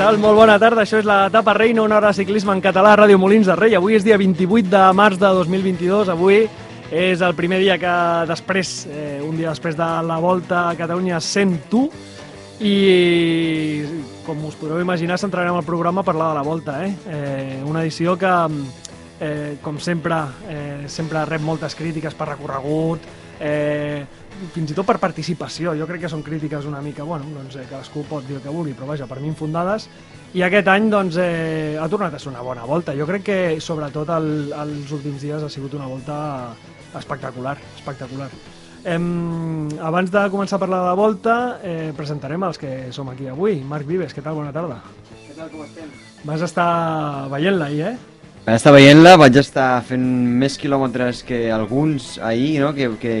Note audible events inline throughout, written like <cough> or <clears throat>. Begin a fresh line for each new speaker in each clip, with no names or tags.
Tal? Molt bona tarda. Això és la etapa reina, una hora de ciclisme en català a Ràdio Molins de Rei. Avui és dia 28 de març de 2022. Avui és el primer dia que després, eh, un dia després de la volta a Catalunya, sent tu. I, com us podreu imaginar, centrarem el programa a parlar de la volta. Eh? Eh, una edició que, eh, com sempre, eh, sempre rep moltes crítiques per recorregut, eh, fins i tot per participació. Jo crec que són crítiques una mica, bueno, doncs eh, cadascú pot dir el que vulgui, però vaja, per mi infundades. I aquest any, doncs, eh, ha tornat a ser una bona volta. Jo crec que, sobretot, el, els últims dies ha sigut una volta espectacular, espectacular. Em, abans de començar a parlar de la volta, eh, presentarem els que som aquí avui. Marc Vives, què tal? Bona tarda.
Què tal, com estem?
Vas estar veient-la ahir, eh?
Vaig estar veient-la, vaig estar fent més quilòmetres que alguns ahir, no? que, que,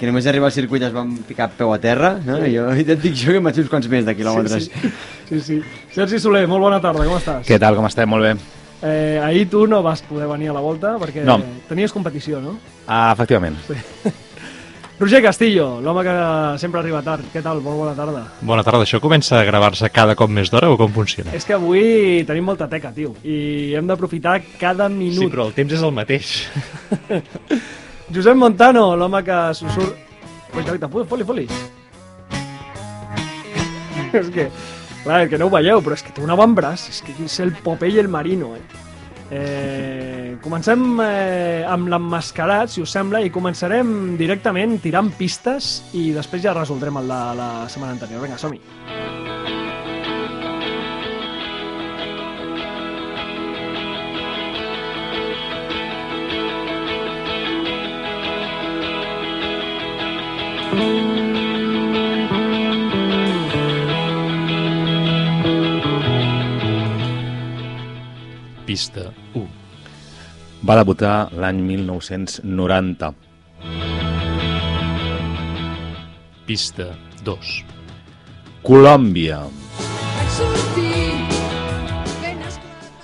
que només arribar al circuit es van ficar peu a terra, no? Sí. Jo ja et dic jo que em vaig fer uns quants més de quilòmetres.
Sí, sí. sí, sí. Sergi Soler, molt bona tarda, com estàs?
Què tal, com estem? Molt bé.
Eh, ahir tu no vas poder venir a la volta perquè
No.
tenies competició, no?
Ah, efectivament.
Roger Castillo, l'home que sempre arriba tard. Què tal? Molt bona tarda.
Bona tarda, això comença a gravar-se cada cop més d'hora o com funciona?
És que avui tenim molta teca, tio, i hem d'aprofitar cada minut.
Sí, però el temps és el mateix. <laughs>
Josep Montano, l'home que sussur... Ui, David, foli, foli, <laughs> és que, clar, que no ho veieu, però és que té un avantbraç, és que és el Popeye el Marino, eh? Eh, comencem eh, amb l'emmascarat, si us sembla, i començarem directament tirant pistes i després ja resoldrem el de la setmana anterior. Vinga, som-hi.
Pista 1.
Va debutar l'any 1990.
Pista 2.
Colòmbia.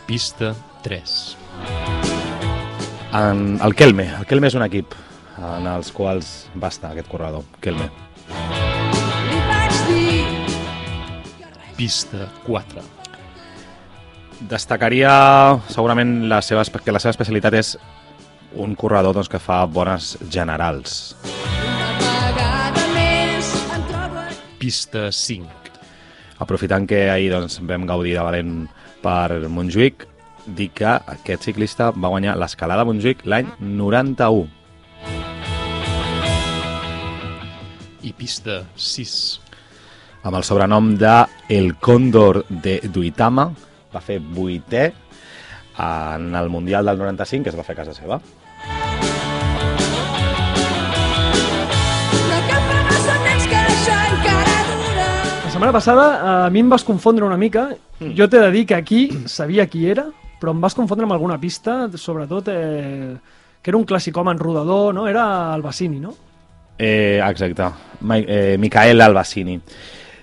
Pista 3.
En el Kelme. El Kelme és un equip en els quals va estar aquest corredor. Kelme.
Pista 4.
Destacaria segurament la seva, que la seva especialitat és un corredor doncs, que fa bones generals.
Pista 5.
Aprofitant que ahir doncs, vam gaudir de valent per Montjuïc, dir que aquest ciclista va guanyar l'escalada a Montjuïc l'any 91.
I pista 6.
amb el sobrenom de El Cóndor de Duitama, va fer vuitè en el Mundial del 95, que es va fer a casa seva.
La setmana passada a mi em vas confondre una mica. Jo t'he de dir que aquí sabia qui era, però em vas confondre amb alguna pista, sobretot eh, que era un clàssic home en rodador, no? Era el Bassini, no?
Eh, exacte, Ma eh, Micael Albacini.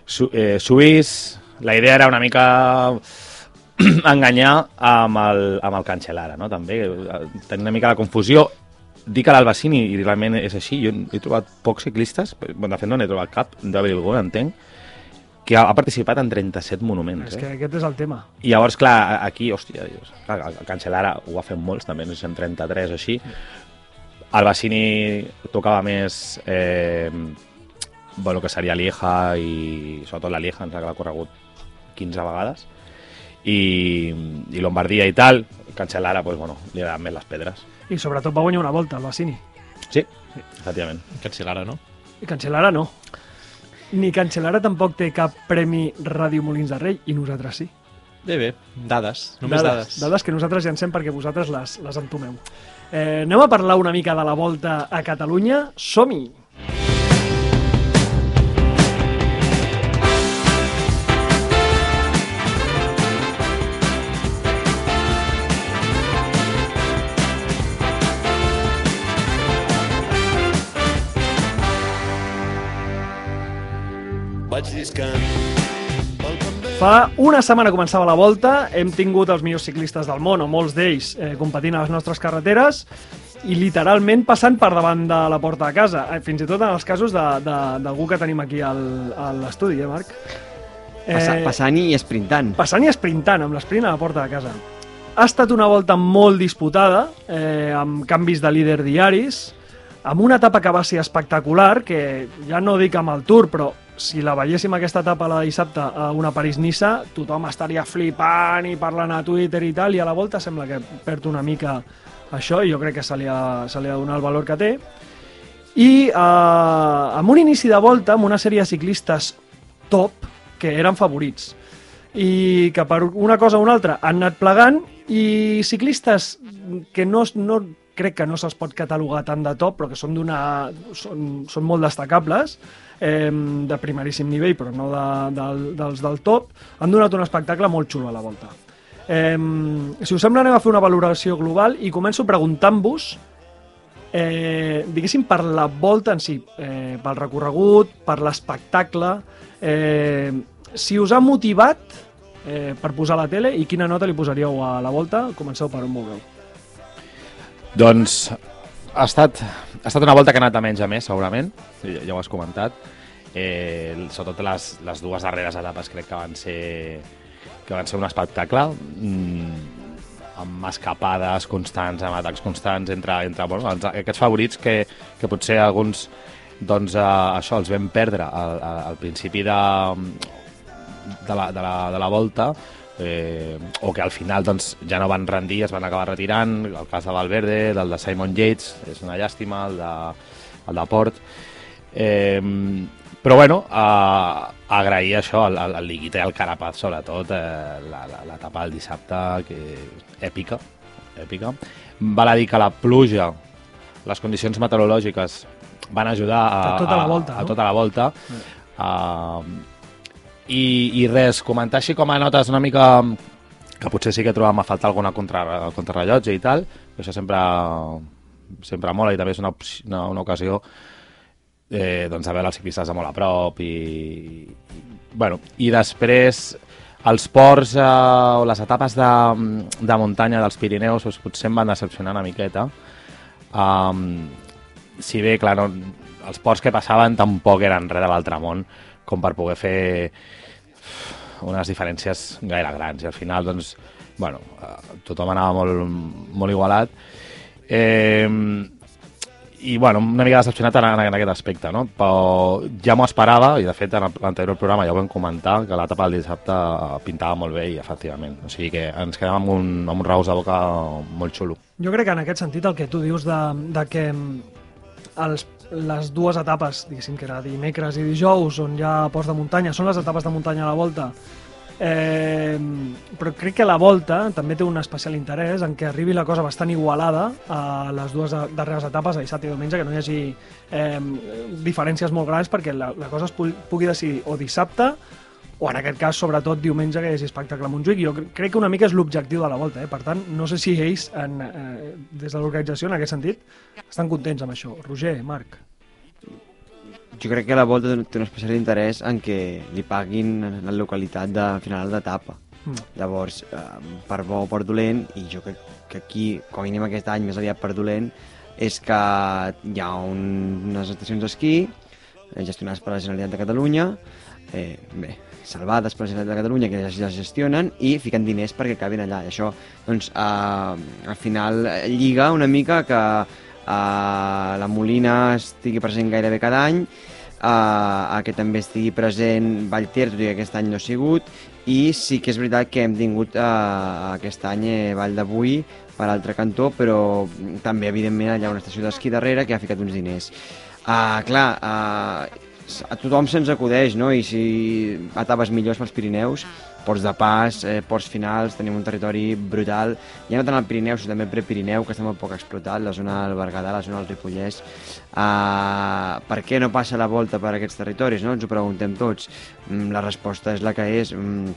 Su eh, Suís, la idea era una mica <clears throat> enganyar amb el, amb el Cancellara, no? també, eh, tenir una mica la confusió. Dic que l'Albacini, i realment és així, jo he trobat pocs ciclistes, bueno, de fet no n'he trobat cap, de Bilbao, entenc, que ha, participat en 37 monuments.
És
eh?
que aquest és el tema.
I llavors, clar, aquí, hòstia, dius, clar, el Cancelara ho ha fet molts, també, no sé, en 33 o així. El Bassini tocava més, eh, bueno, que seria Lieja i sobretot la Lieja, ens ha corregut 15 vegades. I, i Lombardia i tal, Cancelara, pues, bueno, li agraden més les pedres.
I sobretot va guanyar una volta, el Bassini.
Sí, efectivament.
Cancelara, no?
I Cancelara no. Ni Cancelara tampoc té cap premi Ràdio Molins de Rei, i nosaltres sí.
Bé, bé, dades, només dades.
Dades que nosaltres llancem perquè vosaltres les, les entomeu. Eh, anem a parlar una mica de la volta a Catalunya. Som-hi! Fa una setmana començava la volta, hem tingut els millors ciclistes del món, o molts d'ells, eh, competint a les nostres carreteres, i literalment passant per davant de la porta de casa, eh, fins i tot en els casos d'algú que tenim aquí al, a l'estudi, eh, Marc?
Passa, passant i esprintant.
passant i esprintant amb l'esprint a la porta de casa. Ha estat una volta molt disputada, eh, amb canvis de líder diaris, amb una etapa que va ser espectacular, que ja no dic amb el Tour, però si la veiéssim aquesta etapa la dissabte a una París-Niça, tothom estaria flipant i parlant a Twitter i tal, i a la volta sembla que perd una mica això, i jo crec que se li ha, se li ha de donar el valor que té. I eh, amb un inici de volta, amb una sèrie de ciclistes top, que eren favorits, i que per una cosa o una altra han anat plegant i ciclistes que no, no crec que no se'ls pot catalogar tant de top però que són, són, són molt destacables eh, de primeríssim nivell però no de, de, dels del top han donat un espectacle molt xulo a la volta eh, si us sembla anem a fer una valoració global i començo preguntant-vos eh, diguéssim per la volta en si eh, pel recorregut, per l'espectacle eh, si us ha motivat eh, per posar la tele i quina nota li posaríeu a la volta? Comenceu per on vulgueu.
Doncs ha estat, ha estat una volta que ha anat a menys a més, segurament, ja, ja ho has comentat. Eh, sobretot les, les dues darreres etapes crec que van ser, que van ser un espectacle, mm, amb escapades constants, amb atacs constants entre, entre bueno, els, aquests favorits que, que potser alguns doncs, eh, això els vam perdre al, al, principi de, de, la, de, la, de la volta eh, o que al final doncs, ja no van rendir, es van acabar retirant, el cas de Valverde, del de Simon Yates, és una llàstima, el de, el de Port. Eh, però bueno, a, agrair això al, al, al Liguita i al Carapaz, sobretot, eh, l'etapa del dissabte, que èpica, èpica. Val a dir que la pluja, les condicions meteorològiques van ajudar a,
A tota la volta,
a, a
no?
tota la volta. Uh, i, I res, comentar així com a notes una mica que potser sí que trobàvem a faltar alguna contra, contrarrellotge i tal, però això sempre, sempre mola i també és una, una, una ocasió eh, doncs de veure els ciclistes de molt a prop i, i, bueno, i després els ports eh, o les etapes de, de muntanya dels Pirineus doncs, potser em van decepcionar una miqueta. Um, si bé, clar, no, els ports que passaven tampoc eren res de l'altre món com per poder fer unes diferències gaire grans i al final doncs, bueno, eh, tothom anava molt, molt igualat eh, i bueno, una mica decepcionat en, en aquest aspecte, no? però ja m'ho esperava i de fet en l'anterior programa ja ho vam comentar que l'etapa del dissabte pintava molt bé i efectivament, o sigui que ens quedem amb un, amb un raus de boca molt xulo.
Jo crec que en aquest sentit el que tu dius de, de que els, les dues etapes, diguéssim que era dimecres i dijous, on hi ha de muntanya, són les etapes de muntanya a la volta, eh, però crec que la volta també té un especial interès en què arribi la cosa bastant igualada a les dues darreres etapes, a dissabte i diumenge, que no hi hagi eh, diferències molt grans perquè la, la cosa es pu- pugui decidir o dissabte o en aquest cas, sobretot, diumenge, que hi hagi espectacle a Montjuïc. Jo cre- crec que una mica és l'objectiu de la volta, eh? per tant, no sé si ells, en, eh, des de l'organització, en aquest sentit, estan contents amb això. Roger, Marc.
Jo crec que la volta té un especial interès en què li paguin la localitat de final d'etapa.
Mm.
Llavors, eh, per bo o per dolent, i jo crec que aquí, com a mínim aquest any, més aviat per dolent, és que hi ha un, unes estacions d'esquí eh, gestionades per la Generalitat de Catalunya, eh, bé, salvades per la Generalitat de Catalunya, que ja es gestionen, i fiquen diners perquè acabin allà. I això, doncs, eh, al final eh, lliga una mica que eh, la Molina estigui present gairebé cada any, eh, que també estigui present Vallter, tot i que aquest any no ha sigut, i sí que és veritat que hem tingut eh, aquest any eh, Vall d'Avui per altre cantó, però també, evidentment, allà una estació d'esquí darrere que ha ficat uns diners. Uh, clar, uh, a tothom se'ns acudeix, no? I si etapes millors pels Pirineus, ports de pas, eh, ports finals, tenim un territori brutal, ja no tant al Pirineu, sinó també Prepirineu, que està molt poc explotat, la zona del Berguedà, la zona del Ripollès. Uh, per què no passa la volta per aquests territoris, no? Ens ho preguntem tots. Mm, la resposta és la que és. Mm,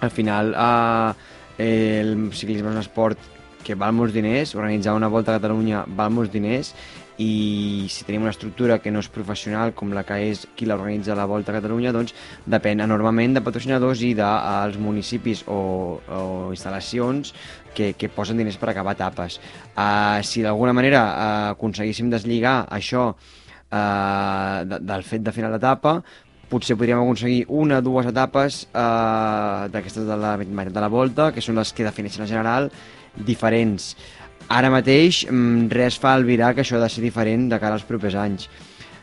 al final, uh, el ciclisme és un esport que val molts diners, organitzar una volta a Catalunya val molts diners, i si tenim una estructura que no és professional com la que és qui l'organitza la Volta a Catalunya, doncs depèn enormement de patrocinadors i dels municipis o, o instal·lacions que, que posen diners per acabar etapes. Uh, si d'alguna manera uh, aconseguíssim deslligar això uh, de, del fet de final d'etapa, potser podríem aconseguir una o dues etapes eh, d'aquestes de la meitat de la volta, que són les que defineixen la general, diferents. Ara mateix mm, res fa albirar que això ha de ser diferent de cara als propers anys.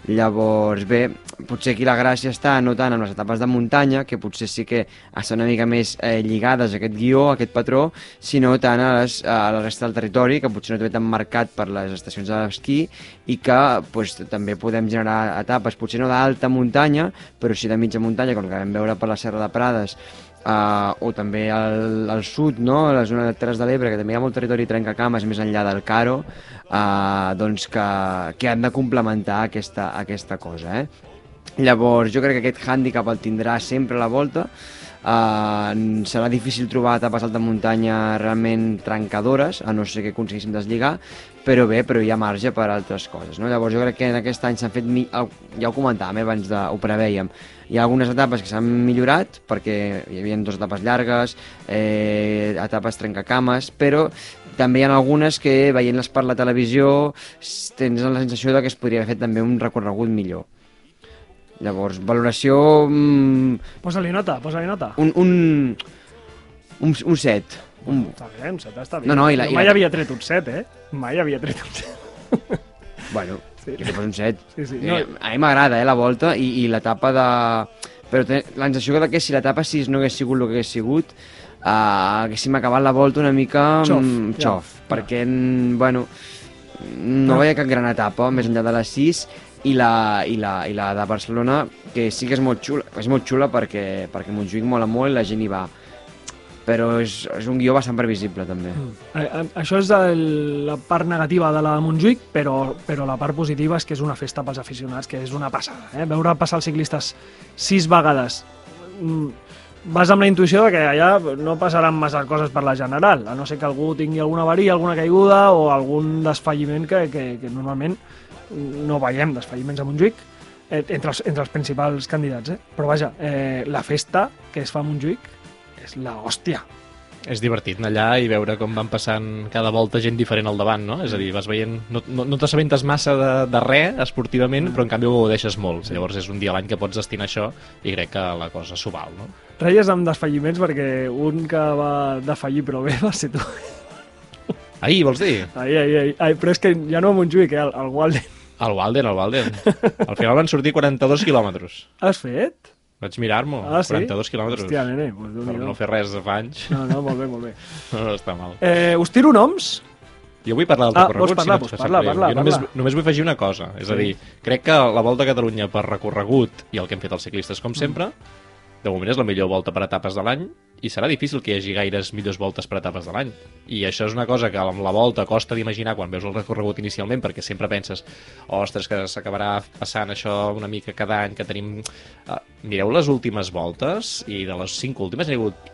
Llavors, bé, potser aquí la gràcia està no tant en les etapes de muntanya, que potser sí que estan una mica més eh, lligades a aquest guió, a aquest patró, sinó tant a, les, a la resta del territori, que potser no té tan marcat per les estacions d'esquí i que pues, també podem generar etapes, potser no d'alta muntanya, però sí de mitja muntanya, com que vam veure per la Serra de Prades, Uh, o també al, al sud, no? a la zona de Terres de l'Ebre, que també hi ha molt territori trencacames més enllà del Caro, uh, doncs que, que han de complementar aquesta, aquesta cosa. Eh? Llavors, jo crec que aquest hàndicap el tindrà sempre a la volta, Uh, serà difícil trobar etapes d'alta muntanya realment trencadores, a no ser que aconseguíssim deslligar, però bé, però hi ha marge per altres coses. No? Llavors jo crec que en aquest any s'han fet, ja ho comentàvem eh, abans de, ho preveiem, hi ha algunes etapes que s'han millorat perquè hi havia dues etapes llargues, eh, etapes trencacames, però també hi ha algunes que veient-les per la televisió tens la sensació de que es podria haver fet també un recorregut millor. Llavors, valoració... Mm,
Posa-li nota, posa-li nota.
un, un, un, un set. Un,
Està bé, un set està bé.
No, no, i la-
Jo
i
mai
la-
havia tret un set, eh? Mai havia tret un set.
bueno,
Sí.
jo li poso un set.
Sí, sí.
No,
No,
a mi m'agrada, eh, la volta i, i l'etapa de... Però té la sensació que si l'etapa 6 no hagués sigut el que hagués sigut, uh, haguéssim acabat la volta una mica
Xof,
mm,
ja,
xof,
ja.
perquè, mm, bueno, no veia cap gran etapa més enllà de les 6 i la, i, la, i la de Barcelona, que sí que és molt xula, és molt xula perquè, perquè Montjuïc mola molt i la gent hi va. Però és, és un guió bastant previsible, també.
Eh, eh, Això és el, la part negativa de la Montjuïc, però, però la part positiva és que és una festa pels aficionats, que és una passada. Eh? Veure passar els ciclistes sis vegades mm, vas amb la intuïció de que allà no passaran massa coses per la general, a no ser que algú tingui alguna avaria, alguna caiguda o algun desfalliment que, que, que normalment no veiem desfalliments a Montjuïc eh, entre, els, entre els principals candidats. Eh? Però vaja, eh, la festa que es fa a Montjuïc és la hòstia.
És divertit anar allà i veure com van passant cada volta gent diferent al davant, no? És a dir, vas veient... No, no, no t'assabentes massa de, de res esportivament, però en canvi ho deixes molt. Llavors és un dia a l'any que pots destinar això i crec que la cosa s'ho val, no?
Reies amb desfalliments perquè un que va defallir però bé va ser tu.
Ahir, vols dir?
Ai, ai, ai, ai, però és que ja no a Montjuïc, eh, al, al Walden.
El Walden, el Walden. Al final van sortir 42 quilòmetres.
Has fet?
Vaig mirar-m'ho,
Ah, sí?
42 quilòmetres.
Hòstia, nene, pues
per
déu-n'hi-do.
no fer res de fa anys,
No, no, molt bé, molt bé.
no, <laughs> no està mal.
Eh, us tiro noms?
Jo vull parlar del
Ah,
recorregut,
parlar?
si no
parla,
greu.
parla,
Jo només,
parla.
només vull afegir una cosa, és a
Sí.
dir, crec que la Volta a Catalunya per recorregut i el que hem fet els ciclistes, com sempre, de moment és la millor volta per etapes de l'any i serà difícil que hi hagi gaires millors voltes per etapes de l'any. I això és una cosa que amb la volta costa d'imaginar quan veus el recorregut inicialment, perquè sempre penses, ostres, que s'acabarà passant això una mica cada any, que tenim... Uh, mireu les últimes voltes i de les cinc últimes hi ha hagut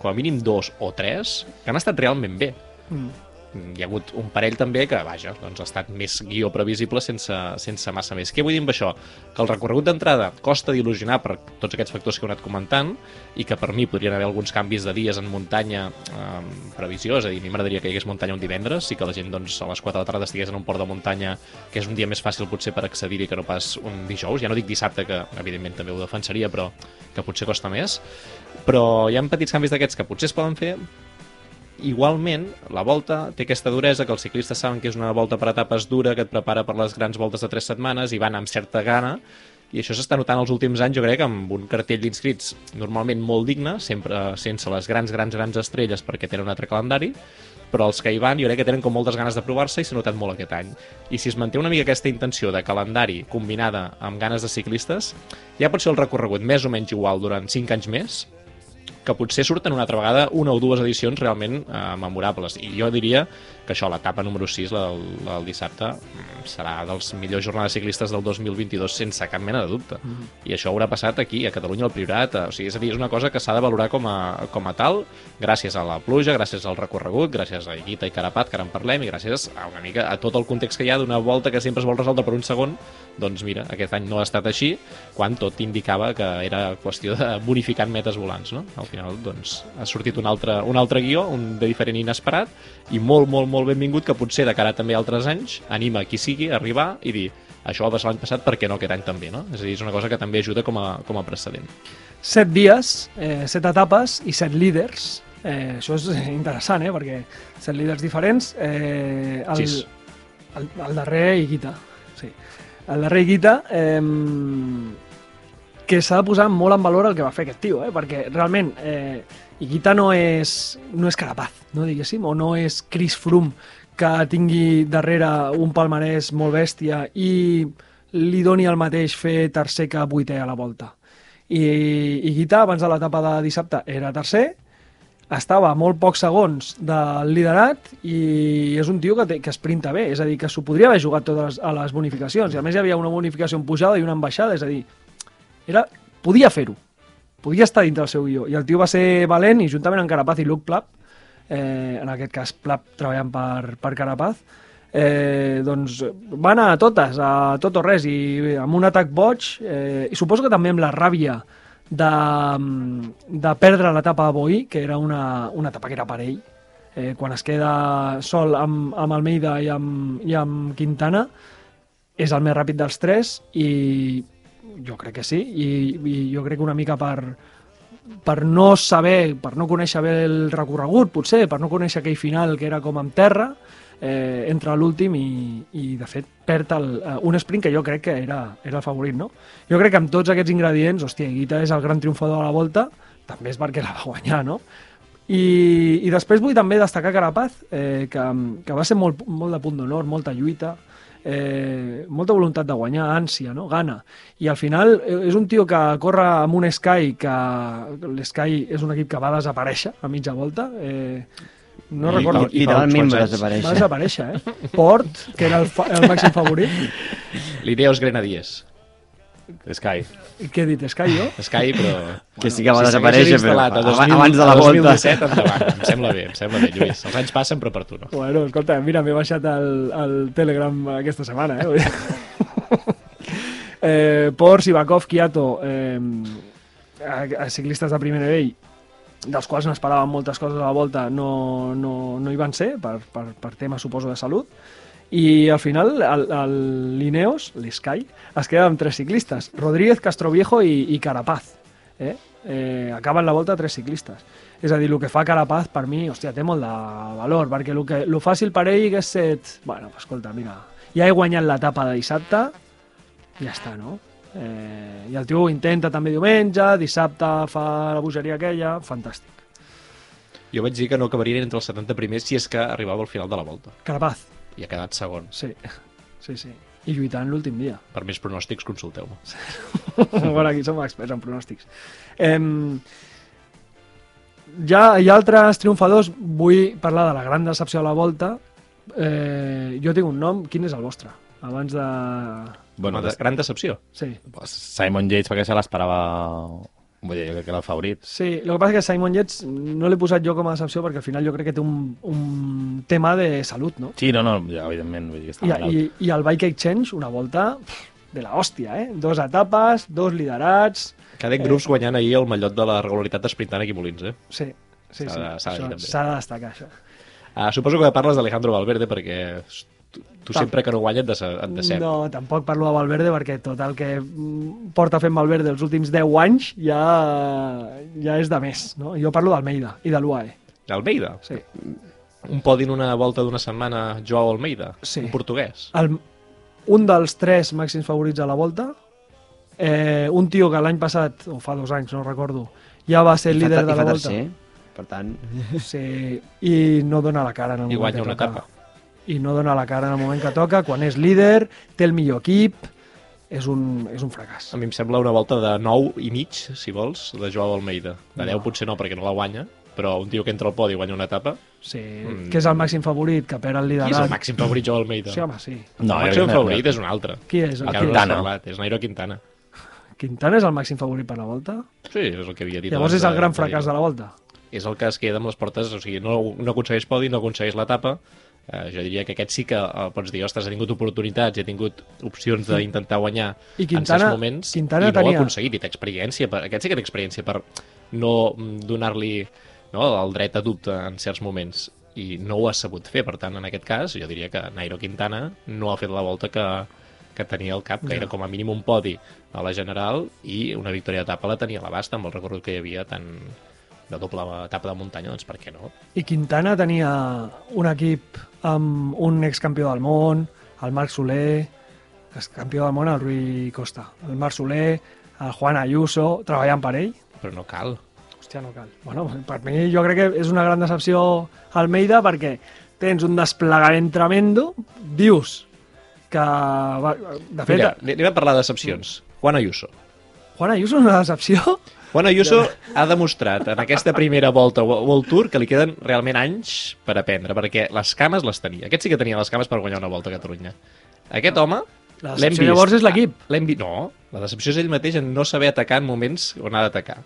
com a mínim dos o tres que han estat realment bé
Mm.
Hi ha hagut un parell també que, vaja, doncs ha estat més guió previsible sense, sense massa més. Què vull dir amb això? Que el recorregut d'entrada costa d'il·lusionar per tots aquests factors que heu anat comentant i que per mi podrien haver alguns canvis de dies en muntanya eh, previsió, és a dir, a mi m'agradaria que hi hagués muntanya un divendres i que la gent doncs, a les 4 de la tarda estigués en un port de muntanya que és un dia més fàcil potser per accedir-hi que no pas un dijous, ja no dic dissabte que evidentment també ho defensaria però que potser costa més però hi ha petits canvis d'aquests que potser es poden fer Igualment, la volta té aquesta duresa que els ciclistes saben que és una volta per etapes dura que et prepara per les grans voltes de tres setmanes i van amb certa gana i això s'està notant els últims anys, jo crec, amb un cartell d'inscrits normalment molt digne, sempre sense les grans, grans, grans estrelles perquè tenen un altre calendari, però els que hi van jo crec que tenen com moltes ganes de provar-se i s'ha notat molt aquest any. I si es manté una mica aquesta intenció de calendari combinada amb ganes de ciclistes, ja pot ser el recorregut més o menys igual durant 5 anys més, que potser surten una altra vegada una o dues edicions realment eh, memorables. I jo diria que això, l'etapa número 6, la del, la del dissabte, mm, serà dels millors jornades ciclistes del 2022 sense cap mena de dubte. Mm. I això haurà passat aquí, a Catalunya, al Priorat. O sigui, és a dir, és una cosa que s'ha de valorar com a, com a tal, gràcies a la pluja, gràcies al recorregut, gràcies a Guita i Carapat, que ara en parlem, i gràcies a una mica a tot el context que hi ha d'una volta que sempre es vol resoldre per un segon, doncs mira, aquest any no ha estat així, quan tot indicava que era qüestió de bonificar metes volants, no? Al final, doncs, ha sortit un altre, un altre guió, un de diferent i inesperat, i molt, molt, molt benvingut, que potser de cara també a altres anys anima qui sigui a arribar i dir això va passar l'any passat perquè no aquest any també, no? És a dir, és una cosa que també ajuda com a, com a precedent.
Set dies, eh, set etapes i set líders. Eh, això és interessant, eh? Perquè set líders diferents. Eh, el,
Sis.
el, el darrer Higuita. Sí. El darrer Higuita, eh, que s'ha de posar molt en valor el que va fer aquest tio, eh? perquè realment eh, Higuita no és, no és Carapaz, no diguéssim, o no és Chris Froome que tingui darrere un palmarès molt bèstia i li doni el mateix fer tercer que vuitè a la volta. I, i Guita, abans de l'etapa de dissabte, era tercer, estava a molt pocs segons del liderat i és un tio que, té, que sprinta bé, és a dir, que s'ho podria haver jugat totes a les bonificacions. I a més hi havia una bonificació en pujada i una en baixada, és a dir, era, podia fer-ho, podia estar dintre del seu guió. I el tio va ser valent i juntament amb Carapaz i Luke Plapp, eh, en aquest cas Plapp treballant per, per Carapaz, eh, doncs va anar a totes, a tot o res, i amb un atac boig, eh, i suposo que també amb la ràbia de, de perdre l'etapa a Boí, que era una, una etapa que era per ell, eh, quan es queda sol amb, amb Almeida i amb, i amb Quintana, és el més ràpid dels tres i jo crec que sí, i, i jo crec que una mica per, per no saber, per no conèixer bé el recorregut, potser, per no conèixer aquell final que era com amb terra, eh, entra l'últim i, i, de fet, perd el, eh, un sprint que jo crec que era, era el favorit, no? Jo crec que amb tots aquests ingredients, hòstia, Guita és el gran triomfador de la volta, també és perquè la va guanyar, no? I, i després vull també destacar Carapaz, eh, que, que va ser molt, molt de punt d'honor, molta lluita, eh, molta voluntat de guanyar, ànsia, no? gana. I al final eh, és un tio que corre amb un Sky, que l'Sky és un equip que va desaparèixer a mitja volta. Eh, no
I-
recordo.
i-
Literalment va desaparèixer.
Va desaparèixer, eh? Port, que era el, fa, el màxim favorit.
L'Ineos Grenadiers.
Sky.
I què he dit, Sky, jo?
Sky, però...
Que sí que va
si
desaparèixer, però
instal·lat a
aba-
2000,
abans de la volta.
2017, endavant. Em sembla bé, em sembla bé, Lluís. Els anys passen, però per tu no.
Bueno, escolta, mira, m'he baixat el, el Telegram aquesta setmana, eh? <laughs> Eh Port, Sivakov, Kiato, eh, a, a ciclistes de primer nivell, dels quals no esperaven moltes coses a la volta, no, no, no hi van ser, per, per, per temes, suposo, de salut. I al final el, el l'Ineos, l'Sky, es queda amb tres ciclistes, Rodríguez, Castroviejo i, i Carapaz. Eh? Eh, acaben la volta tres ciclistes. És a dir, el que fa Carapaz per mi, hòstia, té molt de valor, perquè el, que, el fàcil per ell hagués set... Bueno, escolta, mira, ja he guanyat l'etapa de dissabte, ja està, no? Eh, I el tio ho intenta també diumenge, dissabte fa la bogeria aquella, fantàstic.
Jo vaig dir que no acabarien entre els 70 primers si és que arribava al final de la volta.
Carapaz,
I ha quedat segon.
sí, sí, sí. I lluitant l'últim dia.
Per més pronòstics, consulteu-me. <laughs>
bueno, aquí som experts en pronòstics. Eh, ja hi ha altres triomfadors, vull parlar de la gran decepció a la volta. Eh, jo tinc un nom, quin és el vostre? Abans de...
Bueno,
de, gran decepció.
Sí.
Simon Yates perquè se l'esperava... Vull dir, jo crec que era el favorit.
Sí, el que passa és que Simon Yates no l'he posat jo com a decepció perquè al final jo crec que té un, un tema de salut, no?
Sí, no, no, ja, evidentment, vull dir que està
I,
malalt.
i, I el Bike Exchange, una volta de la hòstia, eh? Dos etapes, dos liderats...
Cadec Groups guanyant ahir el mallot de la regularitat d'esprintant aquí a Molins, eh?
Sí, sí,
S'ha
sí.
de- s'ha de
de destacar, això.
Uh, suposo que parles d'Alejandro Valverde perquè tu, tu sempre que no guanya et, de, et decep.
No, tampoc parlo de Valverde perquè tot el que mm, porta fent Valverde els últims 10 anys ja, ja és de més, no? Jo parlo d'Almeida i de l'UAE,
Almeida.
sí.
Un podi en una volta d'una setmana, Joao Almeida,
Sí.
un portuguès.
El, un dels tres màxims favorits a la volta, eh, un tio que l'any passat, o fa dos anys, no recordo, ja va ser líder de
i
la
fa
volta.
tercer, per tant...
Sí, i no dona la cara en el
I guanya una
toca.
etapa.
I no dona la cara en el moment que toca, quan és líder, té el millor equip, és un, és un fracàs.
A mi em sembla una volta de 9 i mig, si vols, de Joao Almeida. De 10
No.
potser no, perquè no la guanya, però un tio que entra al podi i guanya una etapa...
Sí,
Mm.
que és el màxim favorit, que perd el
Qui és
liderat.
el màxim favorit Joao Almeida?
Sí, home, sí.
No,
el màxim favorit és un altre.
Qui és?
El
no
Quintana.
parlat, és Nairo Quintana. <laughs>
Quintana és el màxim favorit per la volta?
Sí, és el que havia dit.
Llavors és el gran
de
fracàs de la volta.
és el que es queda amb les portes, o sigui, no, no aconsegueix podi, no aconsegueix l'etapa, eh, jo diria que aquest sí que eh, pots dir, ostres, ha tingut oportunitats, ha tingut opcions d'intentar guanyar
I
en
Quintana-
certs moments
Quintana
i no ho
tenia-
ha aconseguit, i té experiència, per, aquest sí que té experiència per no mm, donar-li no, el dret a dubte en certs moments. I no ho ha sabut fer, per tant, en aquest cas, jo diria que Nairo Quintana no ha fet la volta que, que tenia al cap, que era com a mínim un podi a la general i una victòria d'etapa la tenia a l'abast amb el recorregut que hi havia tant de doble etapa de muntanya, doncs per què no?
I Quintana tenia un equip amb un excampió del món, el Marc Soler, campió del món el Rui Costa, el Marc Soler, el Juan Ayuso, treballant per ell.
Però no cal.
Hòstia, no cal. Bueno, per mi jo crec que és una gran decepció Almeida perquè tens un desplegament tremendo, dius que... De fet,
Mira, anem a parlar de decepcions. Juan Ayuso.
Juan Ayuso és una decepció?
Juan Ayuso ha demostrat en aquesta primera volta Wo- World Tour que li queden realment anys per aprendre, perquè les cames les tenia. Aquest sí que tenia les cames per guanyar una volta a Catalunya. Aquest home...
La decepció
vist-
llavors és l'equip.
L'hem vist... No, la decepció és ell mateix en no saber atacar en moments on ha d'atacar.